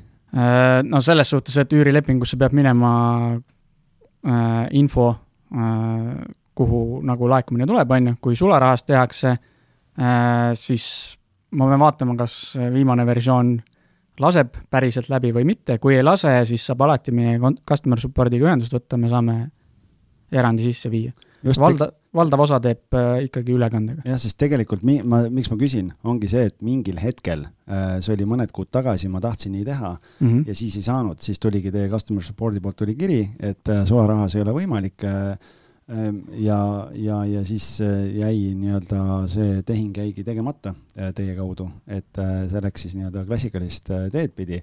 no selles suhtes, et üürilepingusse peab minema äh, info Äh, kuhu nagu laekumine tuleb, on ju, kui sularahas tehakse, äh, siis ma pean vaatama, kas viimane versioon laseb päriselt läbi või mitte, kui ei lase, siis saab alati meie customer support'iga ühendust võtta, me saame erandi sisse viia. Valda, valdav osa teeb äh, ikkagi ülekandega. jah, sest tegelikult mi-, ma, miks ma küsin, ongi see, et mingil hetkel äh,, see oli mõned kuud tagasi, ma tahtsin nii teha mm -hmm. ja siis ei saanud, siis tuligi teie customer support'i poolt tuli kiri, et äh, sularahas ei ole võimalik äh, ähm, ja, ja, ja siis jäi nii-öelda see tehing jäigi tegemata teie kaudu, et see läks siis nii-öelda klassikalist teed pidi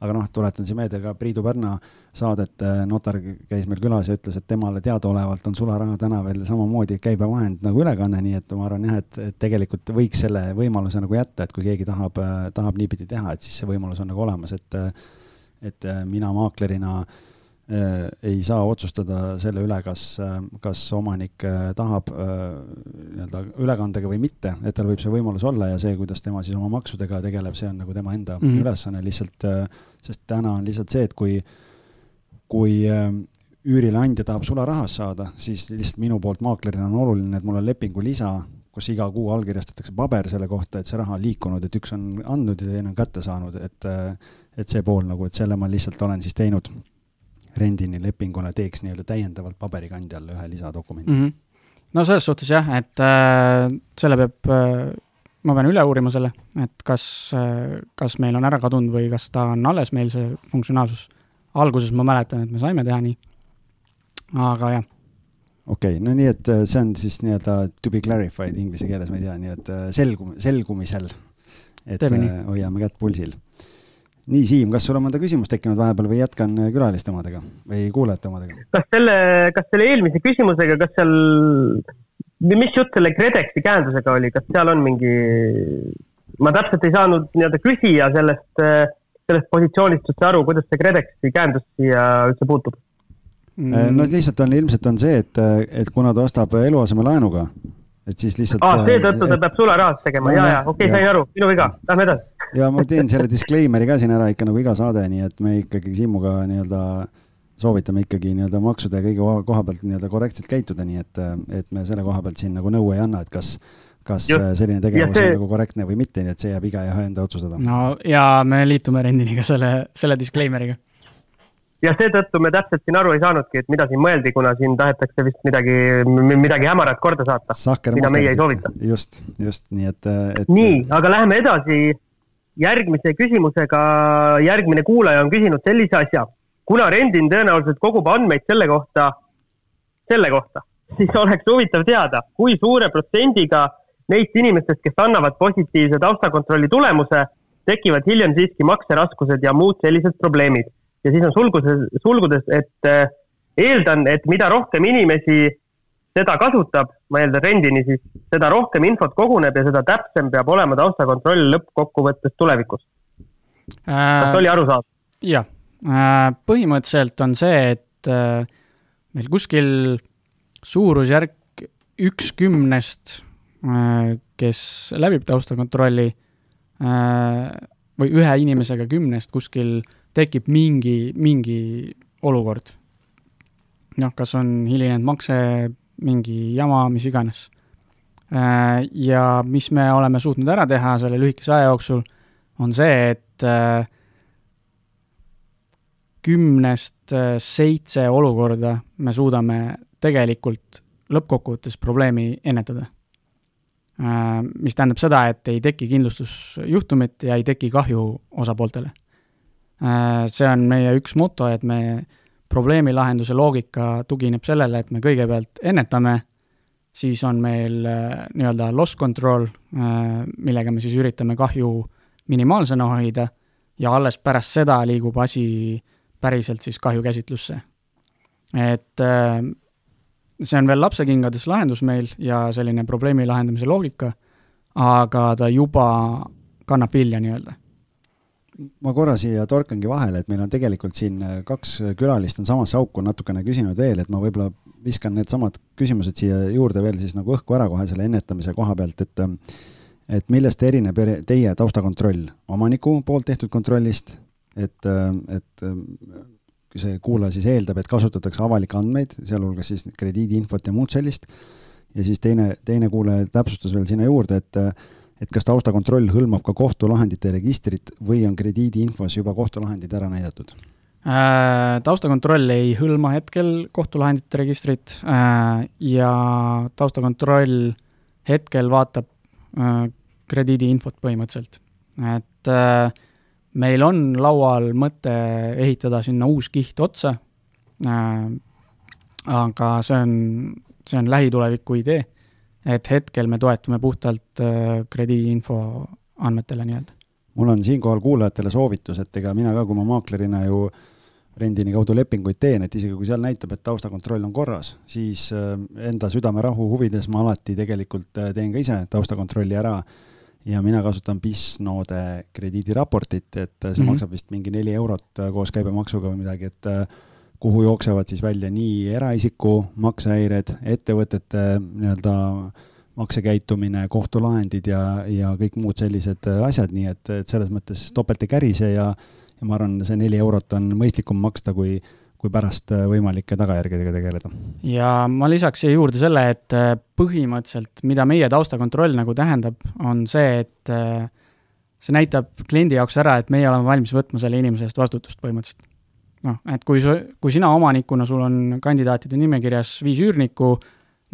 aga noh, tuletan siin meelde ka Priidu Pärna saadet, äh, notar käis meil külas ja ütles, et temale teadaolevalt on sularaha täna veel samamoodi käibevahend nagu ülekanne, nii et ma arvan jah, et, tegelikult võiks selle võimaluse nagu jätta, et kui keegi tahab, äh, tahab niipidi teha, et siis see võimalus on nagu olemas, et et mina maaklerina äh, ei saa otsustada selle üle, kas, kas omanik tahab nii-öelda ülekandega või mitte, et tal võib see võimalus olla ja see, kuidas tema siis oma maksudega tegeleb, see on nagu tema enda mm -hmm. ülesanne, lihtsalt sest täna on lihtsalt see, et kui, kui üürileandja tahab sularahas saada, siis lihtsalt minu poolt maaklerina on oluline, et mul on lepingu lisa, kus iga kuu allkirjastatakse paber selle kohta, et see raha on liikunud, et üks on andnud ja teine on kätte saanud, et, äh, et see pool nagu, et selle ma lihtsalt olen siis teinud rendini lepingule, teeks nii-öelda täiendavalt paberikandjale ühe lisadokumendi mm. -hmm no selles suhtes jah, et äh, selle peab äh, ma pean üle uurima selle, et kas, kas meil on ära kadunud või kas ta on alles meil, see funktsionaalsus. alguses ma mäletan, et me saime teha nii, aga jah. okei okay,, no nii, et äh, see on siis nii-öelda to be clarified inglise keeles, ma ei tea, nii et äh, selgu-, selgumisel. et. Äh, hoiame kätt pulsil. Nii, Siim, kas sul on mõnda küsimust tekkinud vahepeal või jätkan külaliste omadega või kuulajate omadega? kas selle, kas selle eelmise küsimusega, kas seal mis jutt selle KredExi käendusega oli, kas seal on mingi, ma täpselt ei saanud nii-öelda küsija sellest, sellest positsioonist üldse aru, kuidas see KredExi käendus siia üldse puutub? Mm. no lihtsalt on, ilmselt on see, et, et kuna ta ostab eluasemelaenuga, et siis lihtsalt. aa, seetõttu ta peab sularahas tegema ja, ja okei okay,, sain aru, minu viga, lähme edasi. ja ma teen selle disclaimer'i ka siin ära ikka nagu iga saade, nii et me ikkagi Siimuga nii-öelda äh, soovitame ikkagi nii-öelda maksude kõigi koha pealt nii-öelda korrektselt käituda, nii et, et me selle koha pealt siin nagu nõu ei anna, et kas, kas just. selline tegevus see... on nagu korrektne või mitte, nii et see jääb igaühe enda otsustada. no ja me liitume Rendiniga selle, selle disclaimer'iga. Ja seetõttu me täpselt siin aru ei saanudki, et mida siin mõeldi, kuna siin tahetakse vist midagi, midagi hämarat korda saata, mida meie ei soovita. just, just, nii et, et. nii, aga läheme edasi järgmise küsimusega. järgmine kuulaja on küsinud sellise asja, kuna Rendin tõenäoliselt kogub andmeid selle kohta, selle kohta, siis oleks huvitav teada, kui suure protsendiga neist inimestest, kes annavad positiivse taustakontrolli tulemuse, tekivad hiljem siiski makseraskused ja muud sellised probleemid. Ja siis on sulgudes, sulgudes, et eh, eeldan, et mida rohkem inimesi seda kasutab, ma eeldan rendini siis, seda rohkem infot koguneb ja seda täpsem peab olema taustakontroll lõppkokkuvõttes tulevikus äh,. kas oli arusaadav? jah äh,, põhimõtteliselt on see, et äh, meil kuskil suurusjärk üks kümnest Äh, kes läbib taustakontrolli äh, või ühe inimesega kümnest kuskil tekib mingi, mingi olukord. noh, kas on hilinenud makse, mingi jama, mis iganes. Äh, ja mis me oleme suutnud ära teha selle lühikese aja jooksul, on see, et kümnest seitse olukorda me suudame tegelikult lõppkokkuvõttes probleemi ennetada Äh, mis tähendab seda, et ei teki kindlustusjuhtumit ja ei teki kahju osapooltele. Äh, see on meie üks moto, et me probleemi lahenduse loogika tugineb sellele, et me kõigepealt ennetame, siis on meil äh, nii-öelda loss control, millega me siis üritame kahju minimaalsena hoida ja alles pärast seda liigub asi päriselt siis kahjukäsitlusse. et see on veel lapsekingades lahendus meil ja selline probleemi lahendamise loogika, aga ta juba kannab vilja nii-öelda ma korra siia torkangi vahele, et meil on tegelikult siin kaks külalist on samasse auku natukene küsinud veel, et ma võib-olla viskan needsamad küsimused siia juurde veel siis nagu õhku ära kohe selle ennetamise koha pealt, et et millest erineb teie taustakontroll? Omaniku poolt tehtud kontrollist, et, et see kuulaja siis eeldab, et kasutatakse avalikke andmeid, sealhulgas siis krediidiinfot ja muud sellist, ja siis teine, teine kuulaja täpsustas veel sinna juurde, et et kas taustakontroll hõlmab ka kohtulahendite registrit või on krediidiinfos juba kohtulahendid ära näidatud? Äh, taustakontroll ei hõlma hetkel kohtulahendite registrit äh, ja taustakontroll hetkel vaatab äh, krediidiinfot põhimõtteliselt, et meil on laual mõte ehitada sinna uus kiht otsa aga see on, see on lähituleviku idee, et hetkel me toetume puhtalt äh, krediidiinfo andmetele nii-öelda. mul on siinkohal kuulajatele soovitus, et ega mina ka, kui ma maaklerina ju rendini kaudu lepinguid teen, et isegi kui seal näitab, et taustakontroll on korras, siis äh, enda südamerahu huvides ma alati tegelikult äh, teen ka ise taustakontrolli ära ja mina kasutan Bisnode krediidiraportit, et see mm -hmm. maksab vist mingi neli eurot koos käibemaksuga või midagi, et kuhu jooksevad siis välja nii eraisiku maksehäired, ettevõtete nii-öelda maksekäitumine, kohtulahendid ja, ja kõik muud sellised asjad, nii et, et selles mõttes topelt ei kärise ja ja ma arvan, see neli eurot on mõistlikum maksta, kui kui pärast võimalike tagajärgedega tegeleda. ja ma lisaks siia juurde selle, et põhimõtteliselt, mida meie taustakontroll nagu tähendab, on see, et see näitab kliendi jaoks ära, et meie oleme valmis võtma selle inimese eest vastutust põhimõtteliselt. Noh, et kui su, kui sina omanikuna, sul on kandidaatide nimekirjas viis üürnikku,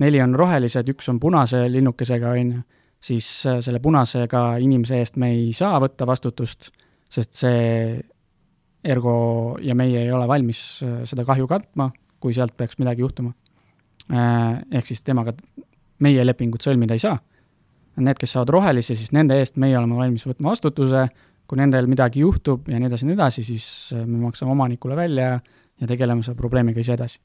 neli on rohelised, üks on punase linnukesega, on ju, siis selle punasega inimese eest me ei saa võtta vastutust, sest see ergo ja meie ei ole valmis äh, seda kahju katma, kui sealt peaks midagi juhtuma. Äh, ehk siis temaga meie lepingut sõlmida ei saa. Need, kes saavad rohelise, siis nende eest meie oleme valmis võtma vastutuse, kui nendel midagi juhtub ja nii edasi ja nii edasi, siis äh, me maksame omanikule välja ja tegeleme selle probleemiga ise edasi.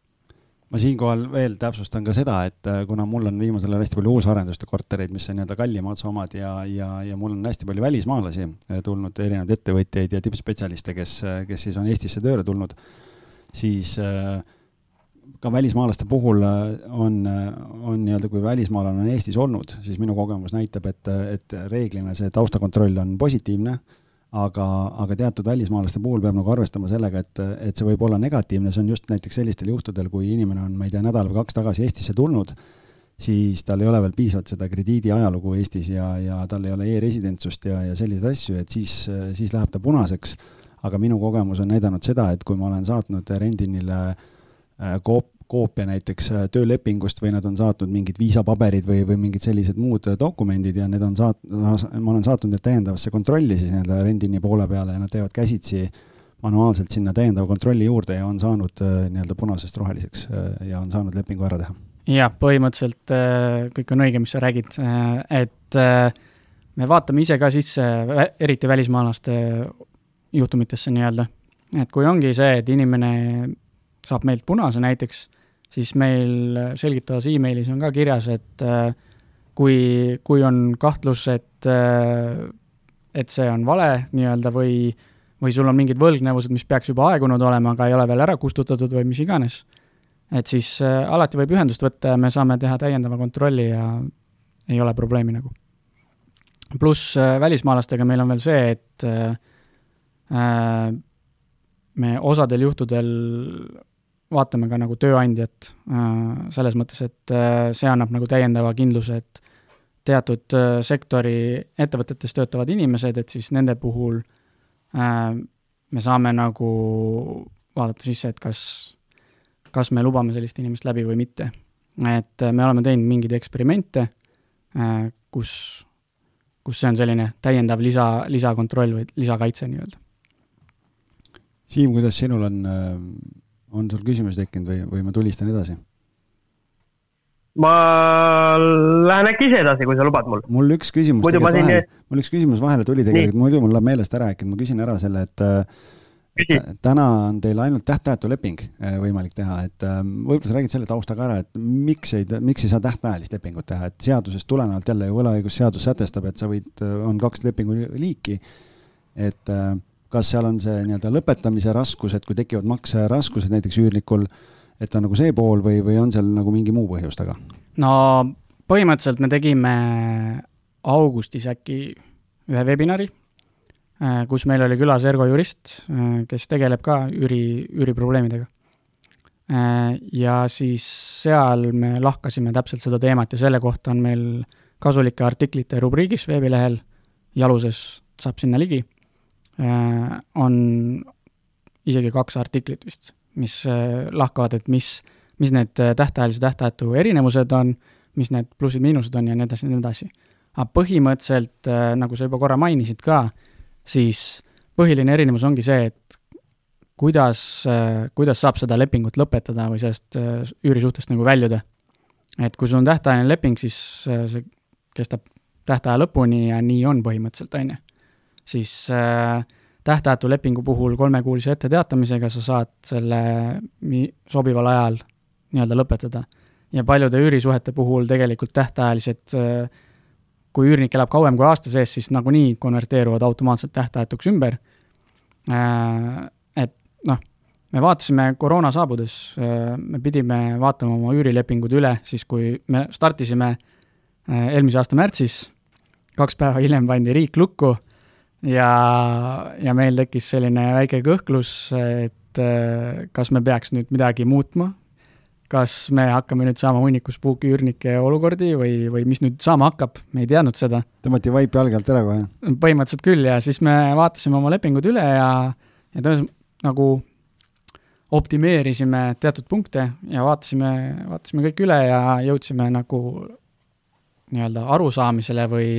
Ma siinkohal veel täpsustan ka seda, et äh, kuna mul on viimasel ajal hästi palju uusarenduste kortereid, mis on nii-öelda kallima otsa omad ja, ja, ja mul on hästi palju välismaalasi äh, tulnud, erinevaid ettevõtjaid ja tippspetsialiste, kes, kes siis on Eestisse tööle tulnud, siis ka välismaalaste puhul on, on nii-öelda, kui välismaalane on Eestis olnud, siis minu kogemus näitab, et, et reeglina see taustakontroll on positiivne aga, aga teatud välismaalaste puhul peab nagu arvestama sellega, et, et see võib olla negatiivne, see on just näiteks sellistel juhtudel, kui inimene on, ma ei tea, nädal või kaks tagasi Eestisse tulnud siis tal ei ole veel piisavalt seda krediidi ajalugu Eestis ja, ja tal ei ole e-residentsust ja, ja selliseid asju, et siis, siis läheb ta punaseks. aga minu kogemus on näidanud seda, et kui ma olen saatnud Rendinile äh, koop-, koopia näiteks äh, töölepingust või nad on saatnud mingid viisapaberid või, või mingid sellised muud dokumendid ja need on saat-, ma olen saatnud need täiendavasse kontrolli siis nii-öelda Rendini poole peale ja nad teevad käsitsi manuaalselt sinna täiendava kontrolli juurde ja on saanud äh, nii-öelda punasest roheliseks ja on saanud lepingu ära teha jah, põhimõtteliselt äh, kõik on õige, mis sa räägid, äh, et äh, me vaatame ise ka sisse, eriti välismaalaste juhtumitesse nii-öelda. et kui ongi see, et inimene saab meilt punase näiteks, siis meil selgitavas emailis on ka kirjas, et kui, kui on kahtlus, et, et see on vale nii-öelda või, või sul on mingid võlgnevused, mis peaks juba aegunud olema, aga ei ole veel ära kustutatud või mis iganes et siis äh, alati võib ühendust võtta ja me saame teha täiendava kontrolli ja ei ole probleemi nagu. pluss äh, välismaalastega meil on veel see, et äh, äh, me osadel juhtudel vaatame ka nagu tööandjat äh, selles mõttes, et äh, see annab nagu täiendava kindluse, et teatud äh, sektori ettevõtetes töötavad inimesed, et siis nende puhul me saame nagu vaadata sisse, et kas kas me lubame sellist inimest läbi või mitte. et me oleme teinud mingeid eksperimente, kus, kus see on selline täiendav lisa, lisakontroll või lisakaitse nii-öelda. Siim, kuidas sinul on, äh, on sul küsimusi tekkinud või, või ma tulistan edasi? ma lähen äkki ise edasi, kui sa lubad mul. mul üks küsimus muidu tegelikult siin... vahele, mul üks küsimus vahele tuli tegelikult, muidu mul läheb meelest ära äkki, ma küsin ära selle, et täna on teil ainult tähtajatu leping äh, võimalik teha, et ähm, võib-olla sa räägid selle tausta ka ära, et miks ei, miks ei saa tähtajalist lepingut teha, et seadusest tulenevalt jälle ju võlaõigusseadus sätestab, et sa võid, äh, on kaks lepingu liiki. et äh, kas seal on see nii-öelda lõpetamise raskus, et kui tekivad makseraskused näiteks üürnikul, et on nagu see pool või, või on seal nagu mingi muu põhjus taga? no põhimõtteliselt me tegime augustis äkki ühe webinari Äh, kus meil oli külas Ergo jurist, äh, kes tegeleb ka üüri, üüriprobleemidega. Äh, ja siis seal me lahkasime täpselt seda teemat ja selle kohta on meil kasulike artiklite rubriigis veebilehel, jaluses saab sinna ligi, on isegi kaks artiklit vist, mis lahkavad, et mis, mis need tähtajalise, tähtajatu erinevused on, mis need plussid-miinused on ja nii edasi ja nii edasi. aga põhimõtteliselt, nagu sa juba korra mainisid ka, siis põhiline erinevus ongi see, et kuidas, kuidas saab seda lepingut lõpetada või sellest äh, üürisuhtest nagu väljuda. et kui sul on tähtajaline leping, siis äh, see kestab tähtaja lõpuni ja nii on põhimõtteliselt, on ju. Siis äh, tähtajatu lepingu puhul kolmekuulise etteteatamisega sa saad selle sobival ajal nii-öelda lõpetada. ja paljude üürisuhete puhul tegelikult tähtajalised äh, kui üürnik elab kauem kui aasta sees, siis nagunii konverteeruvad automaatselt tähtajatuks ümber. Äh, et noh, me vaatasime koroona saabudes, me pidime vaatama oma üürilepingud üle, siis kui me startisime eelmise aasta märtsis, kaks päeva hiljem pandi riik lukku ja, ja meil tekkis selline väike kõhklus, et kas me peaks nüüd midagi muutma, kas me hakkame nüüd saama hunnikus puugiüürnike olukordi või, või mis nüüd saama hakkab, me ei teadnud seda. tõmmati vaip jalge alt ära kohe? põhimõtteliselt küll ja siis me vaatasime oma lepingud üle ja, ja tõenäoliselt nagu optimeerisime teatud punkte ja vaatasime, vaatasime kõik üle ja jõudsime nagu nii-öelda arusaamisele või,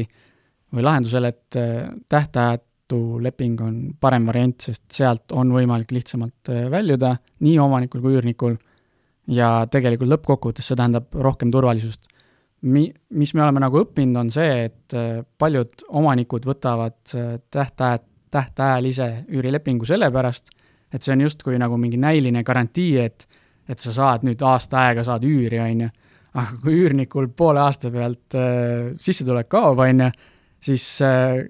või lahendusele, et äh, tähtajatu leping on parem variant, sest sealt on võimalik lihtsamalt äh, väljuda nii omanikul kui üürnikul ja tegelikult lõppkokkuvõttes see tähendab rohkem turvalisust. Mi-, mis me oleme nagu õppinud, on see, et äh, paljud omanikud võtavad äh, tähtaja, tähtajalise üürilepingu sellepärast, et see on justkui nagu mingi näiline garantii, et et sa saad nüüd aasta aega, saad üüri, on ju. aga kui üürnikul poole aasta pealt äh, sissetulek kaob, on ju, siis äh,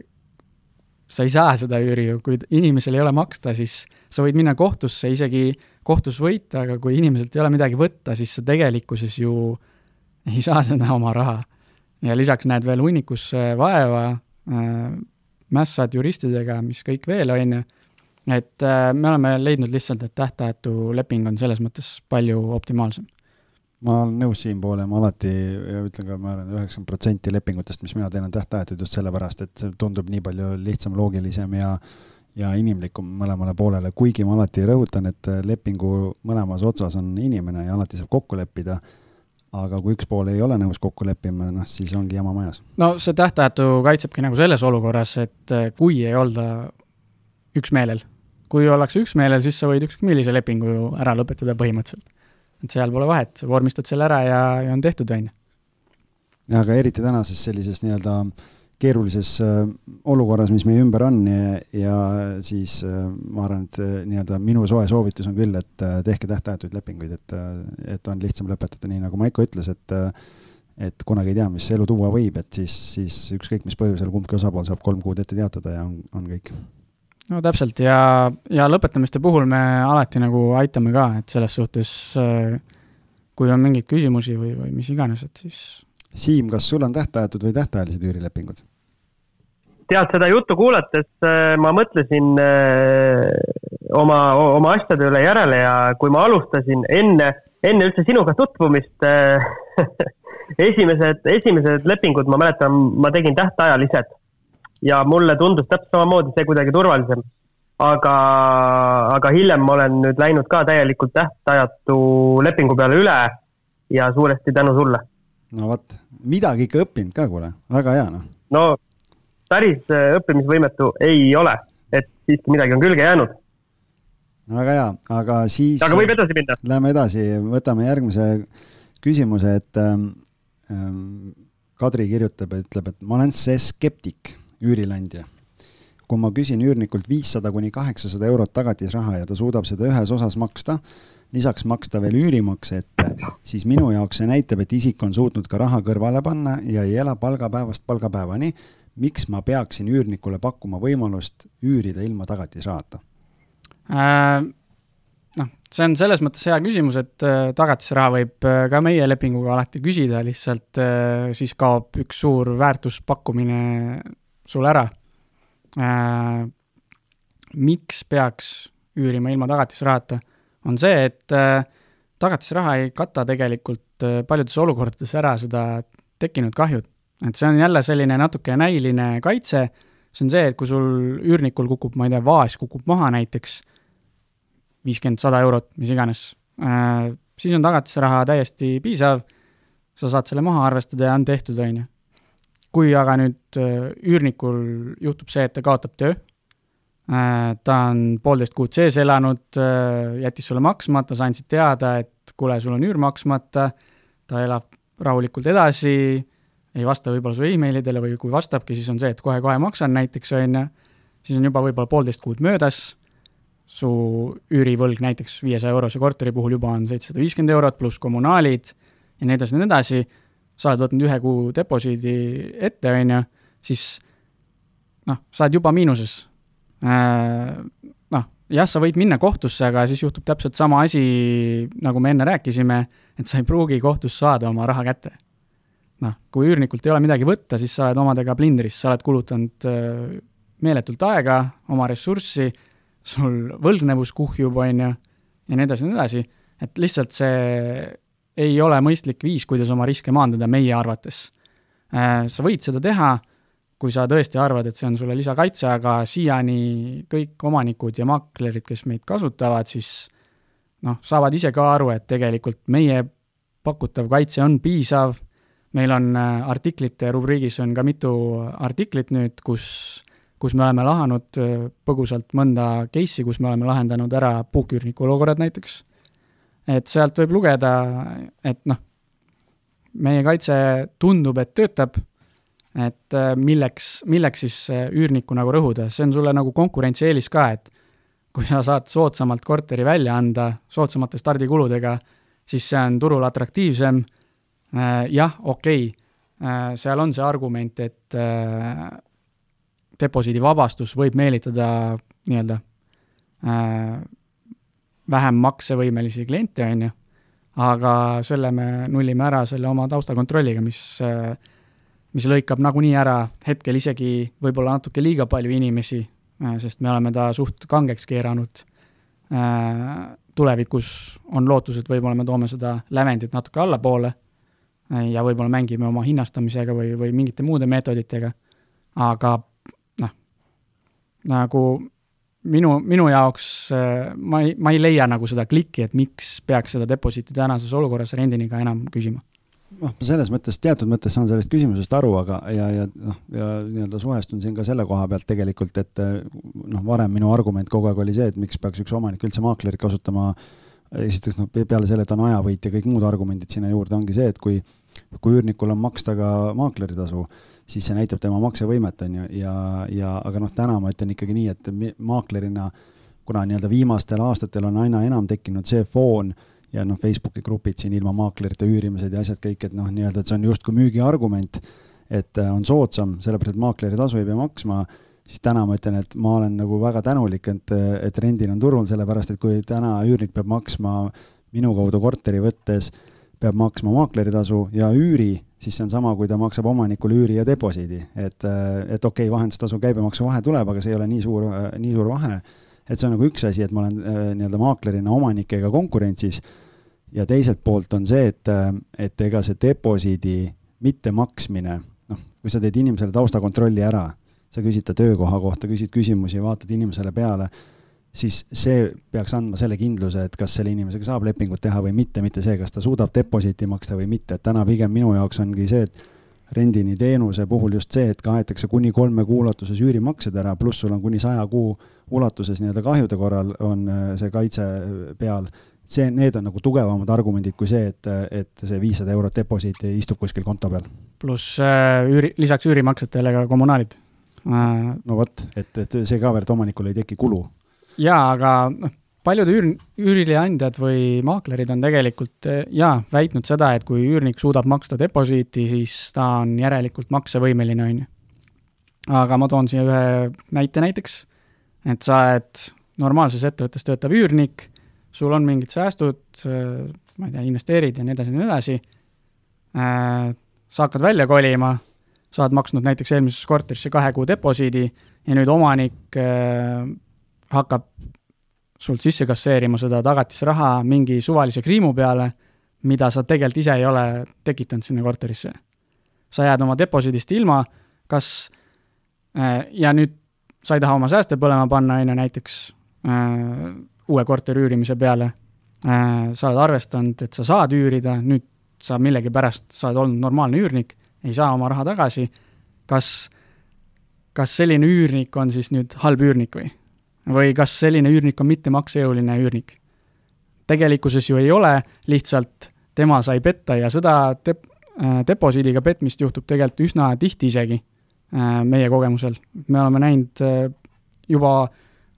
sa ei saa seda üüri ju, kui inimesel ei ole maksta, siis sa võid minna kohtusse isegi kohtus võita, aga kui inimeselt ei ole midagi võtta, siis sa tegelikkuses ju ei saa seda oma raha. ja lisaks näed veel hunnikus vaeva äh,, mässad juristidega, mis kõik veel, on ju, et äh, me oleme leidnud lihtsalt, et tähtajatu leping on selles mõttes palju optimaalsem. Ma olen nõus siinpoole, ma alati ütlen ka, ma arvan, üheksakümmend protsenti lepingutest, mis mina teen, on tähtajatud just sellepärast, et see tundub nii palju lihtsam, loogilisem ja ja inimlikum mõlemale poolele, kuigi ma alati rõhutan, et lepingu mõlemas otsas on inimene ja alati saab kokku leppida aga kui üks pool ei ole nõus kokku leppima, noh siis ongi jama majas. no see tähtajatu kaitsebki nagu selles olukorras, et kui ei olda üksmeelel, kui ollakse üksmeelel, siis sa võid ükskõik millise lepingu ju ära lõpetada põhimõtteliselt. Et seal pole vahet, vormistad selle ära ja, ja on tehtud, on ju. aga eriti tänases sellises nii-öelda keerulises äh, olukorras, mis meie ümber on ja, ja siis äh, ma arvan, et äh, nii-öelda minu soe soovitus on küll, et tehke tähtajatuid lepinguid, et, et on lihtsam lõpetada, nii nagu Maiko ütles, et et kunagi ei tea, mis elu tuua võib, et siis, siis ükskõik mis põhjusel kumbki osapool saab kolm kuud ette teatada ja on, on kõik. No täpselt ja, ja lõpetamiste puhul me alati nagu aitame ka, et selles suhtes kui on mingeid küsimusi või, või mis iganes, et siis Siim, kas sul on tähtajatud või tähtajalised üürilepingud? tead, seda juttu kuulates äh, ma mõtlesin äh, oma, oma asjade üle järele ja kui ma alustasin enne, enne üldse sinuga tutvumist äh, esimesed, esimesed lepingud, ma mäletan, ma tegin tähtajalised ja mulle tundus täpselt samamoodi see kuidagi turvalisem. aga, aga hiljem ma olen nüüd läinud ka täielikult tähtajatu lepingu peale üle ja suuresti tänu sulle no vot, midagi ikka õppinud ka, kuule, väga hea noh. no päris äh, õppimisvõimetu ei ole, et siiski midagi on külge jäänud. väga hea, aga siis. aga võib edasi minna. Läheme edasi, võtame järgmise küsimuse, et ähm, ähm, Kadri kirjutab, ütleb, et ma olen see skeptik, üürileandja kui ma küsin üürnikult viissada kuni kaheksasada eurot tagatisraha ja ta suudab seda ühes osas maksta, lisaks maksta veel üürimakse ette, siis minu jaoks see näitab, et isik on suutnud ka raha kõrvale panna ja ei ela palgapäevast palgapäevani. miks ma peaksin üürnikule pakkuma võimalust üürida ilma tagatisrahata äh,? noh, see on selles mõttes hea küsimus, et äh, tagatisraha võib äh, ka meie lepinguga alati küsida, lihtsalt äh, siis kaob üks suur väärtuspakkumine sul ära äh,. miks peaks üürima ilma tagatisrahata? on see, et äh, tagatisraha ei kata tegelikult äh, paljudes olukordades ära seda tekkinud kahjut. et see on jälle selline natuke näiline kaitse, see on see, et kui sul üürnikul kukub, ma ei tea, vaas kukub maha näiteks, viiskümmend, sada eurot, mis iganes, äh, siis on tagatisraha täiesti piisav, sa saad selle maha arvestada ja on tehtud, on ju. Kui aga nüüd üürnikul juhtub see, et ta kaotab töö, Äh, ta on poolteist kuud sees elanud, äh, jättis sulle maksmata, sa andsid teada, et kuule, sul on üür maksmata, ta elab rahulikult edasi, ei vasta võib-olla su emailidele või kui vastabki, siis on see, et kohe-kohe maksan näiteks, on ju, siis on juba võib-olla poolteist kuud möödas, su üürivõlg näiteks viiesaja eurose korteri puhul juba on seitsesada viiskümmend eurot pluss kommunaalid ja nii edasi nii edasi, sa oled võtnud ühe kuu deposiidi ette, on ju, siis noh, sa oled juba miinuses Äh, noh, jah, sa võid minna kohtusse, aga siis juhtub täpselt sama asi, nagu me enne rääkisime, et sa ei pruugi kohtus saada oma raha kätte. noh, kui üürnikult ei ole midagi võtta, siis sa oled omadega plindris, sa oled kulutanud äh, meeletult aega, oma ressurssi, sul võlgnevus kuhjub, on ju, ja nii edasi ja nii edasi, et lihtsalt see ei ole mõistlik viis, kuidas oma riske maandada meie arvates. Äh, sa võid seda teha kui sa tõesti arvad, et see on sulle lisakaitse, aga siiani kõik omanikud ja maklerid, kes meid kasutavad, siis noh, saavad ise ka aru, et tegelikult meie pakutav kaitse on piisav, meil on äh, artiklite rubriigis on ka mitu artiklit nüüd, kus, kus me oleme lahanud äh, põgusalt mõnda case'i, kus me oleme lahendanud ära puuküürniku olukorrad näiteks. Et sealt võib lugeda, et noh, meie kaitse tundub, et töötab et äh, milleks, milleks siis äh, üürnikku nagu rõhuda, see on sulle nagu konkurentsieelis ka, et kui sa saad soodsamalt korteri välja anda, soodsamate stardikuludega, siis see on turul atraktiivsem, äh, jah, okei okay., seal on see argument, et deposiidi vabastus võib meelitada nii-öelda vähem maksevõimelisi kliente, on ju, aga selle me nullime ära selle oma taustakontrolliga, mis mis lõikab nagunii ära hetkel isegi võib-olla natuke liiga palju inimesi, sest me oleme ta suht kangeks keeranud. Tulevikus on lootus, et võib-olla me toome seda lävendit natuke allapoole ja võib-olla mängime oma hinnastamisega või, või mingite muude meetoditega, aga noh, nagu minu, minu jaoks ma ei, ma ei leia nagu seda klikki, et miks peaks seda deposiiti tänases olukorras rendiniga enam küsima. Noh, ma selles mõttes, teatud mõttes saan sellest küsimusest aru, aga, ja, ja noh, ja nii-öelda suhestun siin ka selle koha pealt tegelikult, et noh, varem minu argument kogu aeg oli see, et miks peaks üks omanik üldse maaklerit kasutama, esiteks noh, peale selle, et on ajavõit ja kõik muud argumendid sinna juurde, ongi see, et kui kui üürnikul on maksta ka maakleritasu, siis see näitab tema maksevõimet, on ju, ja, ja aga noh, täna ma ütlen ikkagi nii, et maaklerina, kuna nii-öelda viimastel aastatel on aina enam tekkinud see foon, ja noh, Facebooki grupid siin ilma maaklerite üürimised ja asjad kõik, et noh, nii-öelda, et see on justkui müügiargument, et äh, on soodsam, sellepärast et maakleri tasu ei pea maksma, siis täna ma ütlen, et ma olen nagu väga tänulik, et, et rendil on turul, sellepärast et kui täna üürnik peab maksma minu kaudu korteri võttes, peab maksma maakleri tasu ja üüri, siis see on sama, kui ta maksab omanikule üüri ja deposiidi, et, äh, et okei okay,, vahendustasu käibemaksu vahe tuleb, aga see ei ole nii suur, äh, nii suur vahe. et see on nagu üks asi, et ma olen nii-öelda maaklerina omanikega konkurentsis ja teiselt poolt on see, et, et ega see deposiidi mittemaksmine, noh, kui sa teed inimesele taustakontrolli ära, sa küsid ta töökoha kohta, küsid küsimusi, vaatad inimesele peale, siis see peaks andma selle kindluse, et kas selle inimesega saab lepingut teha või mitte, mitte see, kas ta suudab deposiiti maksta või mitte, et täna pigem minu jaoks ongi see, et rendini teenuse puhul just see, et kaetakse kuni kolme kuu ulatuses üürimaksed ära, pluss sul on kuni saja kuu ulatuses nii-öelda kahjude korral on see kaitse peal see, need on nagu tugevamad argumendid kui see, et, et see viissada eurot deposiit istub kuskil konto peal. pluss äh, üüri, lisaks üürimaksetele ka kommunaalid äh,. no vot, et, et see ka veel, et omanikul ei teki kulu. Jaa, aga noh, paljud üür, üürileandjad või maaklerid on tegelikult äh, jaa, väitnud seda, et kui üürnik suudab maksta deposiiti, siis ta on järelikult maksevõimeline, on ju. aga ma toon siia ühe näite näiteks, et sa oled normaalses ettevõttes töötav üürnik sul on mingid säästud, äh, ma ei tea, investeerid ja nii edasi ja nii edasi, äh, sa hakkad välja kolima, sa oled maksnud näiteks eelmisesse korterisse kahe kuu deposiidi ja nüüd omanik hakkab sult sisse kasseerima seda tagatisraha mingi suvalise kriimu peale, mida sa tegelikult ise ei ole tekitanud sinna korterisse. sa jääd oma deposiidist ilma, kas ja nüüd sa ei taha oma sääste põlema panna, on ju, näiteks uue korteri üürimise peale äh,, sa oled arvestanud, et sa saad üürida, nüüd sa millegipärast, sa oled olnud normaalne üürnik, ei saa oma raha tagasi, kas, kas selline üürnik on siis nüüd halb üürnik või? Või kas selline üürnik on mittemaksejõuline üürnik? tegelikkuses ju ei ole, lihtsalt tema sai petta ja seda dep-, äh, deposiidiga petmist juhtub tegelikult üsna tihti isegi äh, meie kogemusel. me oleme näinud äh, juba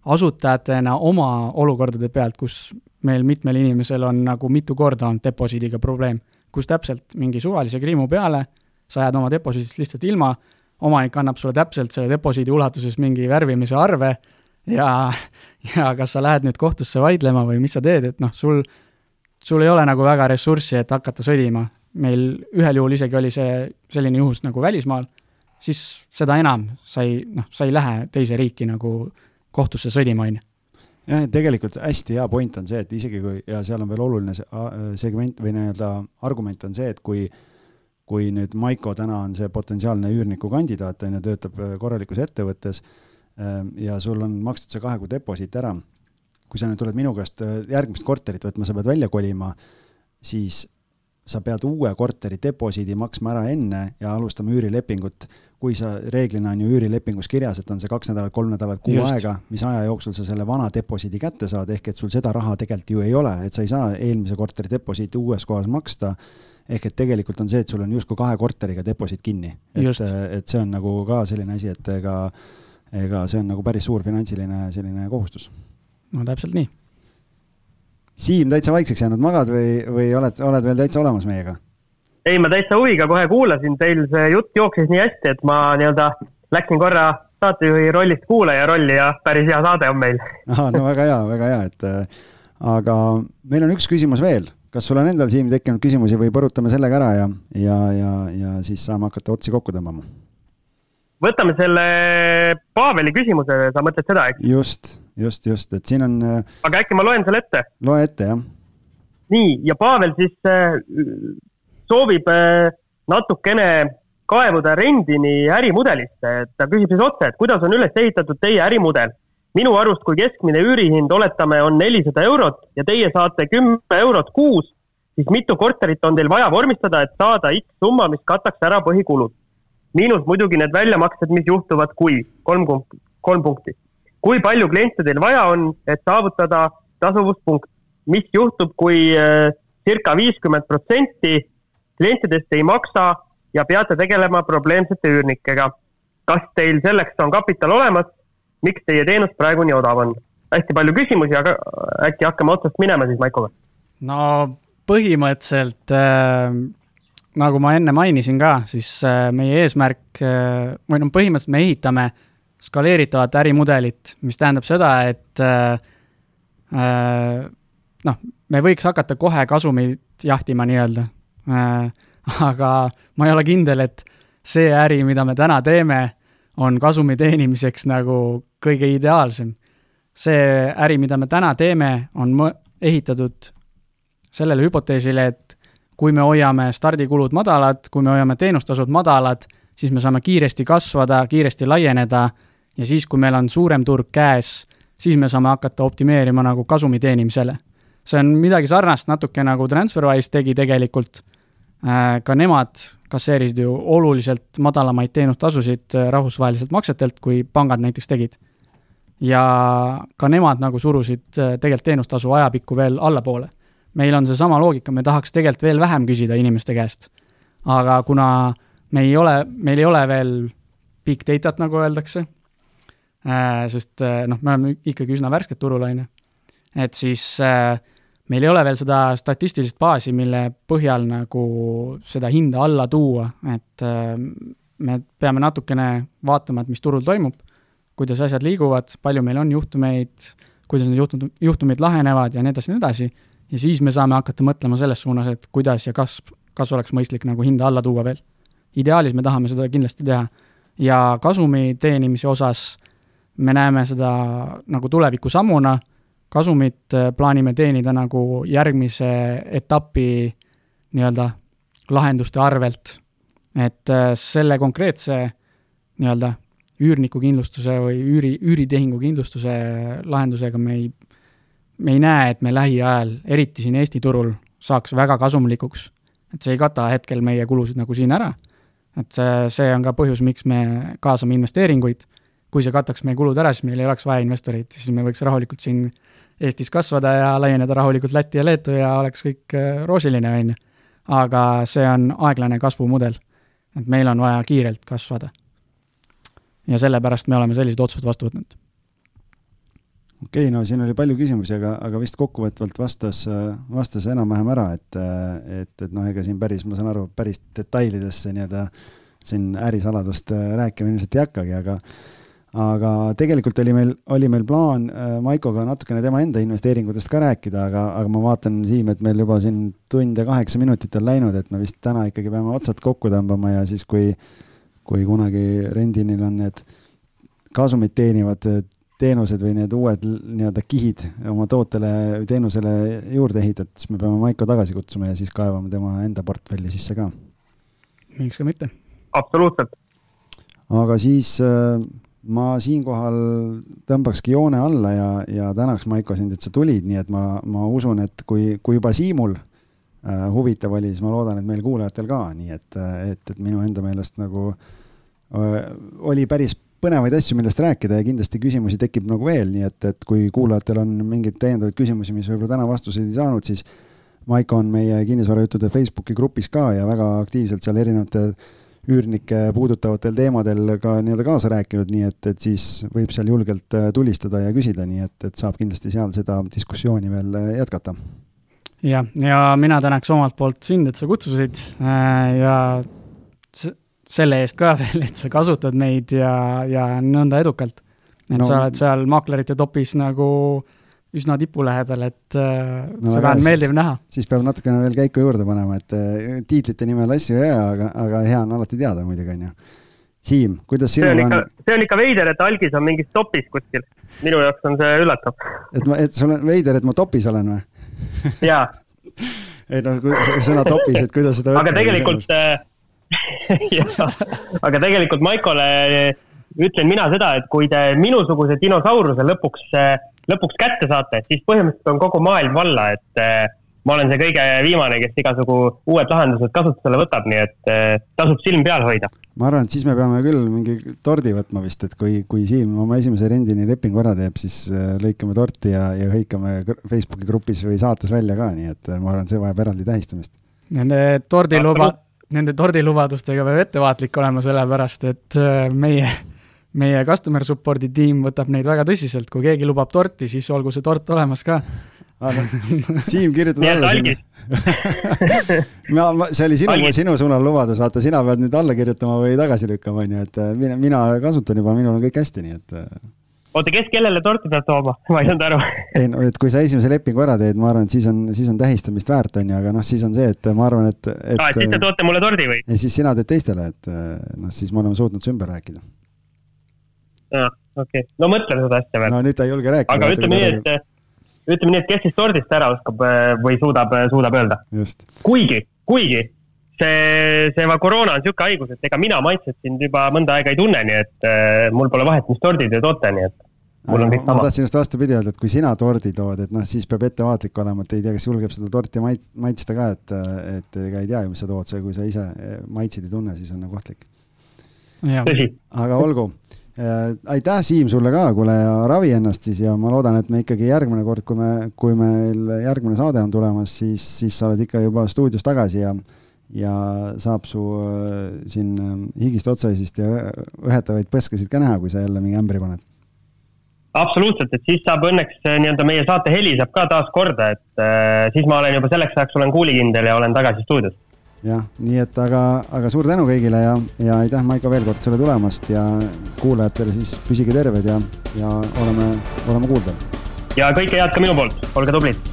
asutajatena oma olukordade pealt, kus meil mitmel inimesel on nagu mitu korda olnud deposiidiga probleem, kus täpselt mingi suvalise kriimu peale sa jääd oma deposiidist lihtsalt ilma, omanik annab sulle täpselt selle deposiidi ulatuses mingi värvimise arve ja, ja kas sa lähed nüüd kohtusse vaidlema või mis sa teed, et noh, sul, sul ei ole nagu väga ressurssi, et hakata sõdima. meil ühel juhul isegi oli see selline juhus nagu välismaal, siis seda enam sa ei, noh, sa ei lähe teise riiki nagu kohtusse sõdima, on ju jah, tegelikult hästi hea point on see, et isegi kui, ja seal on veel oluline segment või nii-öelda argument on see, et kui kui nüüd Maiko täna on see potentsiaalne üürniku kandidaat, on ju, töötab korralikus ettevõttes ja sul on makstud see kahe kuu deposiit ära, kui sa nüüd tuled minu käest äh, järgmist korterit võtma, sa pead välja kolima, siis sa pead uue korteri deposiidi maksma ära enne ja alustama üürilepingut kui sa, reeglina on ju üürilepingus kirjas, et on see kaks nädalat, kolm nädalat, kuu Just. aega, mis aja jooksul sa selle vana deposiidi kätte saad, ehk et sul seda raha tegelikult ju ei ole, et sa ei saa eelmise korteri deposiiti uues kohas maksta, ehk et tegelikult on see, et sul on justkui kahe korteriga deposiit kinni. et, et see on nagu ka selline asi, et ega, ega see on nagu päris suur finantsiline selline kohustus. no täpselt nii. Siim, täitsa vaikseks jäänud, magad või, või oled, oled veel täitsa olemas meiega? ei, ma täitsa huviga kohe kuulasin, teil see jutt jooksis nii hästi, et ma nii-öelda läksin korra saatejuhi rollist kuulaja rolli ja päris hea saade on meil. ahah, no väga hea, väga hea, et äh, aga meil on üks küsimus veel. kas sul on endal, Siim, tekkinud küsimusi või põrutame sellega ära ja, ja, ja, ja siis saame hakata otsi kokku tõmbama? Võtame selle Paveli küsimuse, sa mõtled seda, eks? just, just, just, et siin on. Äh, aga äkki ma loen selle ette? loe ette, jah. nii, ja Pavel siis äh, soovib äh, natukene kaevuda Rendini ärimudelisse, et ta küsib siis otse, et kuidas on üles ehitatud teie ärimudel? minu arust, kui keskmine üürihind, oletame, on nelisada eurot ja teie saate kümme eurot kuus, siis mitu korterit on teil vaja vormistada, et saada X summa, mis kataks ära põhikulud miinus muidugi need väljamaksed, mis juhtuvad, kui, kolm, kolm punkti. kui palju kliente teil vaja on, et saavutada tasuvuspunkt, mis juhtub, kui äh, circa viiskümmend protsenti klientidest ei maksa ja peate tegelema probleemsete üürnikega. kas teil selleks on kapital olemas? miks teie teenus praegu nii odav on? hästi palju küsimusi, aga äkki hakkame otsast minema siis Maikoga? no põhimõtteliselt äh, nagu ma enne mainisin ka, siis äh, meie eesmärk äh, või noh, põhimõtteliselt me ehitame skaleeritavat ärimudelit, mis tähendab seda, et äh, noh, me võiks hakata kohe kasumit jahtima nii-öelda. aga ma ei ole kindel, et see äri, mida me täna teeme, on kasumi teenimiseks nagu kõige ideaalsem. see äri, mida me täna teeme, on ehitatud sellele hüpoteesile, et kui me hoiame stardikulud madalad, kui me hoiame teenustasud madalad, siis me saame kiiresti kasvada, kiiresti laieneda ja siis, kui meil on suurem turg käes, siis me saame hakata optimeerima nagu kasumi teenimisele. see on midagi sarnast natuke nagu TransferWise tegi tegelikult, äh, ka nemad kasseerisid ju oluliselt madalamaid teenustasusid äh, rahvusvaheliselt maksetelt, kui pangad näiteks tegid. ja ka nemad nagu surusid äh, tegelikult teenustasu ajapikku veel allapoole meil on seesama loogika, me tahaks tegelikult veel vähem küsida inimeste käest. aga kuna me ei ole, meil ei ole veel big data't, nagu öeldakse äh,, sest äh, noh, me oleme ikkagi üsna värsked turul, on ju, et siis äh, meil ei ole veel seda statistilist baasi, mille põhjal nagu seda hinda alla tuua, et me peame natukene vaatama, et mis turul toimub, kuidas asjad liiguvad, palju meil on juhtumeid, kuidas need juhtumid, juhtumid lahenevad ja nii edasi nii edasi ja siis me saame hakata mõtlema selles suunas, et kuidas ja kas, kas oleks mõistlik nagu hinda alla tuua veel. ideaalis me tahame seda kindlasti teha ja kasumi teenimise osas me näeme seda nagu tulevikusammuna, kasumit äh, plaanime teenida nagu järgmise etapi nii-öelda lahenduste arvelt. et äh, selle konkreetse nii-öelda üürniku kindlustuse või üüri, üüritehingu kindlustuse lahendusega me ei me ei näe, et me lähiajal, eriti siin Eesti turul, saaks väga kasumlikuks. et see ei kata hetkel meie kulusid nagu siin ära. et see, see on ka põhjus, miks me kaasame investeeringuid. kui see kataks meie kulud ära, siis meil ei oleks vaja investoreid, siis me võiks rahulikult siin Eestis kasvada ja laieneda rahulikult Lätti ja Leetu ja oleks kõik äh, roosiline, on ju. aga see on aeglane kasvumudel. et meil on vaja kiirelt kasvada. ja sellepärast me oleme sellised otsused vastu võtnud okei okay,, no siin oli palju küsimusi, aga, aga vist kokkuvõtvalt vastas, vastas enam-vähem ära, et, et, et noh, ega siin päris, ma saan aru, päris detailidesse nii-öelda siin ärisaladust rääkima ilmselt ei hakkagi, aga aga tegelikult oli meil, oli meil plaan äh, Maikoga natukene tema enda investeeringutest ka rääkida, aga, aga ma vaatan, Siim, et meil juba siin tund ja kaheksa minutit on läinud, et me vist täna ikkagi peame otsad kokku tõmbama ja siis, kui, kui kunagi Rendinil on need kasumit teenivad teenused või need uued nii-öelda kihid oma tootele või teenusele juurde ehitad, siis me peame Maiko tagasi kutsuma ja siis kaevame tema enda portfelli sisse ka. miks ka mitte. absoluutselt. aga siis äh, ma siinkohal tõmbakski joone alla ja, ja tänaks, Maiko, sind, et sa tulid, nii et ma, ma usun, et kui, kui juba Siimul äh, huvitav oli, siis ma loodan, et meil kuulajatel ka, nii et, et, et minu enda meelest nagu äh, oli päris põnevaid asju, millest rääkida ja kindlasti küsimusi tekib nagu veel, nii et, et kui kuulajatel on mingeid täiendavaid küsimusi, mis võib-olla täna vastuseid ei saanud, siis Maiko on meie kinnisvarajuttude Facebooki grupis ka ja väga aktiivselt seal erinevatel üürnikke puudutavatel teemadel ka nii-öelda kaasa rääkinud, nii et, et siis võib seal julgelt äh, tulistada ja küsida, nii et, et saab kindlasti seal seda diskussiooni veel äh, jätkata. jah, ja mina tänaks omalt poolt sind, et sa kutsusid äh, ja selle eest ka veel, et sa kasutad meid ja, ja nõnda edukalt. et no, sa oled seal maaklerite topis nagu üsna tipu lähedal, et äh, no, seda on meeldiv näha. siis peab natukene veel käiku juurde panema, et äh, tiitlite nimel asju ei aja, aga, aga hea on alati teada muidugi, on ju. Siim, kuidas sinul on? see on ikka veider, et algis on mingis topis kuskil. minu jaoks on see üllatav. et ma, et sul on veider, et ma topis olen või? jaa. ei noh, sõna topis, et kuidas seda. aga tegelikult äh, aga tegelikult Maikole ütlen mina seda, et kui te minusuguse dinosauruse lõpuks, lõpuks kätte saate, siis põhimõtteliselt on kogu maailm valla, et äh, ma olen see kõige viimane, kes igasugu uued lahendused kasutusele võtab, nii et äh, tasub silm peal hoida. ma arvan, et siis me peame küll mingi tordi võtma vist, et kui, kui Siim oma esimese rendini lepingu ära teeb, siis äh, lõikame torti ja, ja hõikame Facebooki grupis või saates välja ka, nii et ma arvan, see vajab eraldi tähistamist. Nende tordiluba, nende tordilubadustega peab ettevaatlik olema, sellepärast et meie meie customer support'i tiim võtab neid väga tõsiselt, kui keegi lubab torti, siis olgu see tort olemas ka. Aga Siim, kirjutad alla sinna. Ma, ma, see oli sinu, sinu suunal lubadus, vaata, sina pead nüüd alla kirjutama või tagasi lükkama, on ju, et äh, mina, mina kasutan juba, minul on kõik hästi, nii et. Oota, kes kellele torti peab tooma, ma ei saanud aru ei no, et kui sa esimese lepingu ära teed, ma arvan, et siis on, siis on tähistamist väärt, on ju, aga noh, siis on see, et ma arvan, et, et. aa, et siis te toote mulle tordi või? ja siis sina teed teistele, et noh, siis me oleme suutnud see ümber rääkida. aa, okei okay., no mõtleme seda asja veel. no nüüd ta ei julge rääkida. aga ütleme nii, et ütleme nii, et kes siis tordist ära oskab äh, või suudab, äh, suudab öelda. kuigi, kuigi see, see koroona on niisugune haigus, et ega mina maitset sind juba mõnda aega ei tunne, nii et äh, mul pole vahet, mis tordid te toote, nii et mul on kõik sama. ma tahtsin just vastupidi öelda, et kui sina tordi tood, et noh, siis peab ettevaatlik olema, et ei tea, kes julgeb seda torti mait-, maitsta ka, et, et ega ei tea ju, mis sa tood, see, kui sa ise maitseid ei tunne, siis on nagu ohtlik. aga olgu Äh, aitäh, Siim, sulle ka, kuule ja ravi ennast siis ja ma loodan, et me ikkagi järgmine kord, kui me, kui meil järgmine saade on tulemas, siis, siis sa oled ikka juba stuudios tagasi ja ja saab su äh, siin äh, higist otsaisist ja õhetavaid põskasid ka näha, kui sa jälle mingi ämbri paned. Absoluutselt, et siis saab õnneks nii-öelda meie saate heli saab ka taas korda, et äh, siis ma olen juba selleks ajaks olen kuulikindel ja olen tagasi stuudios jah, nii et aga, aga suur tänu kõigile ja, ja aitäh, Maiko, veel kord sulle tulemast ja kuulajatele siis püsige terved ja, ja oleme, oleme kuulda. ja kõike head ka minu poolt, olge tublid.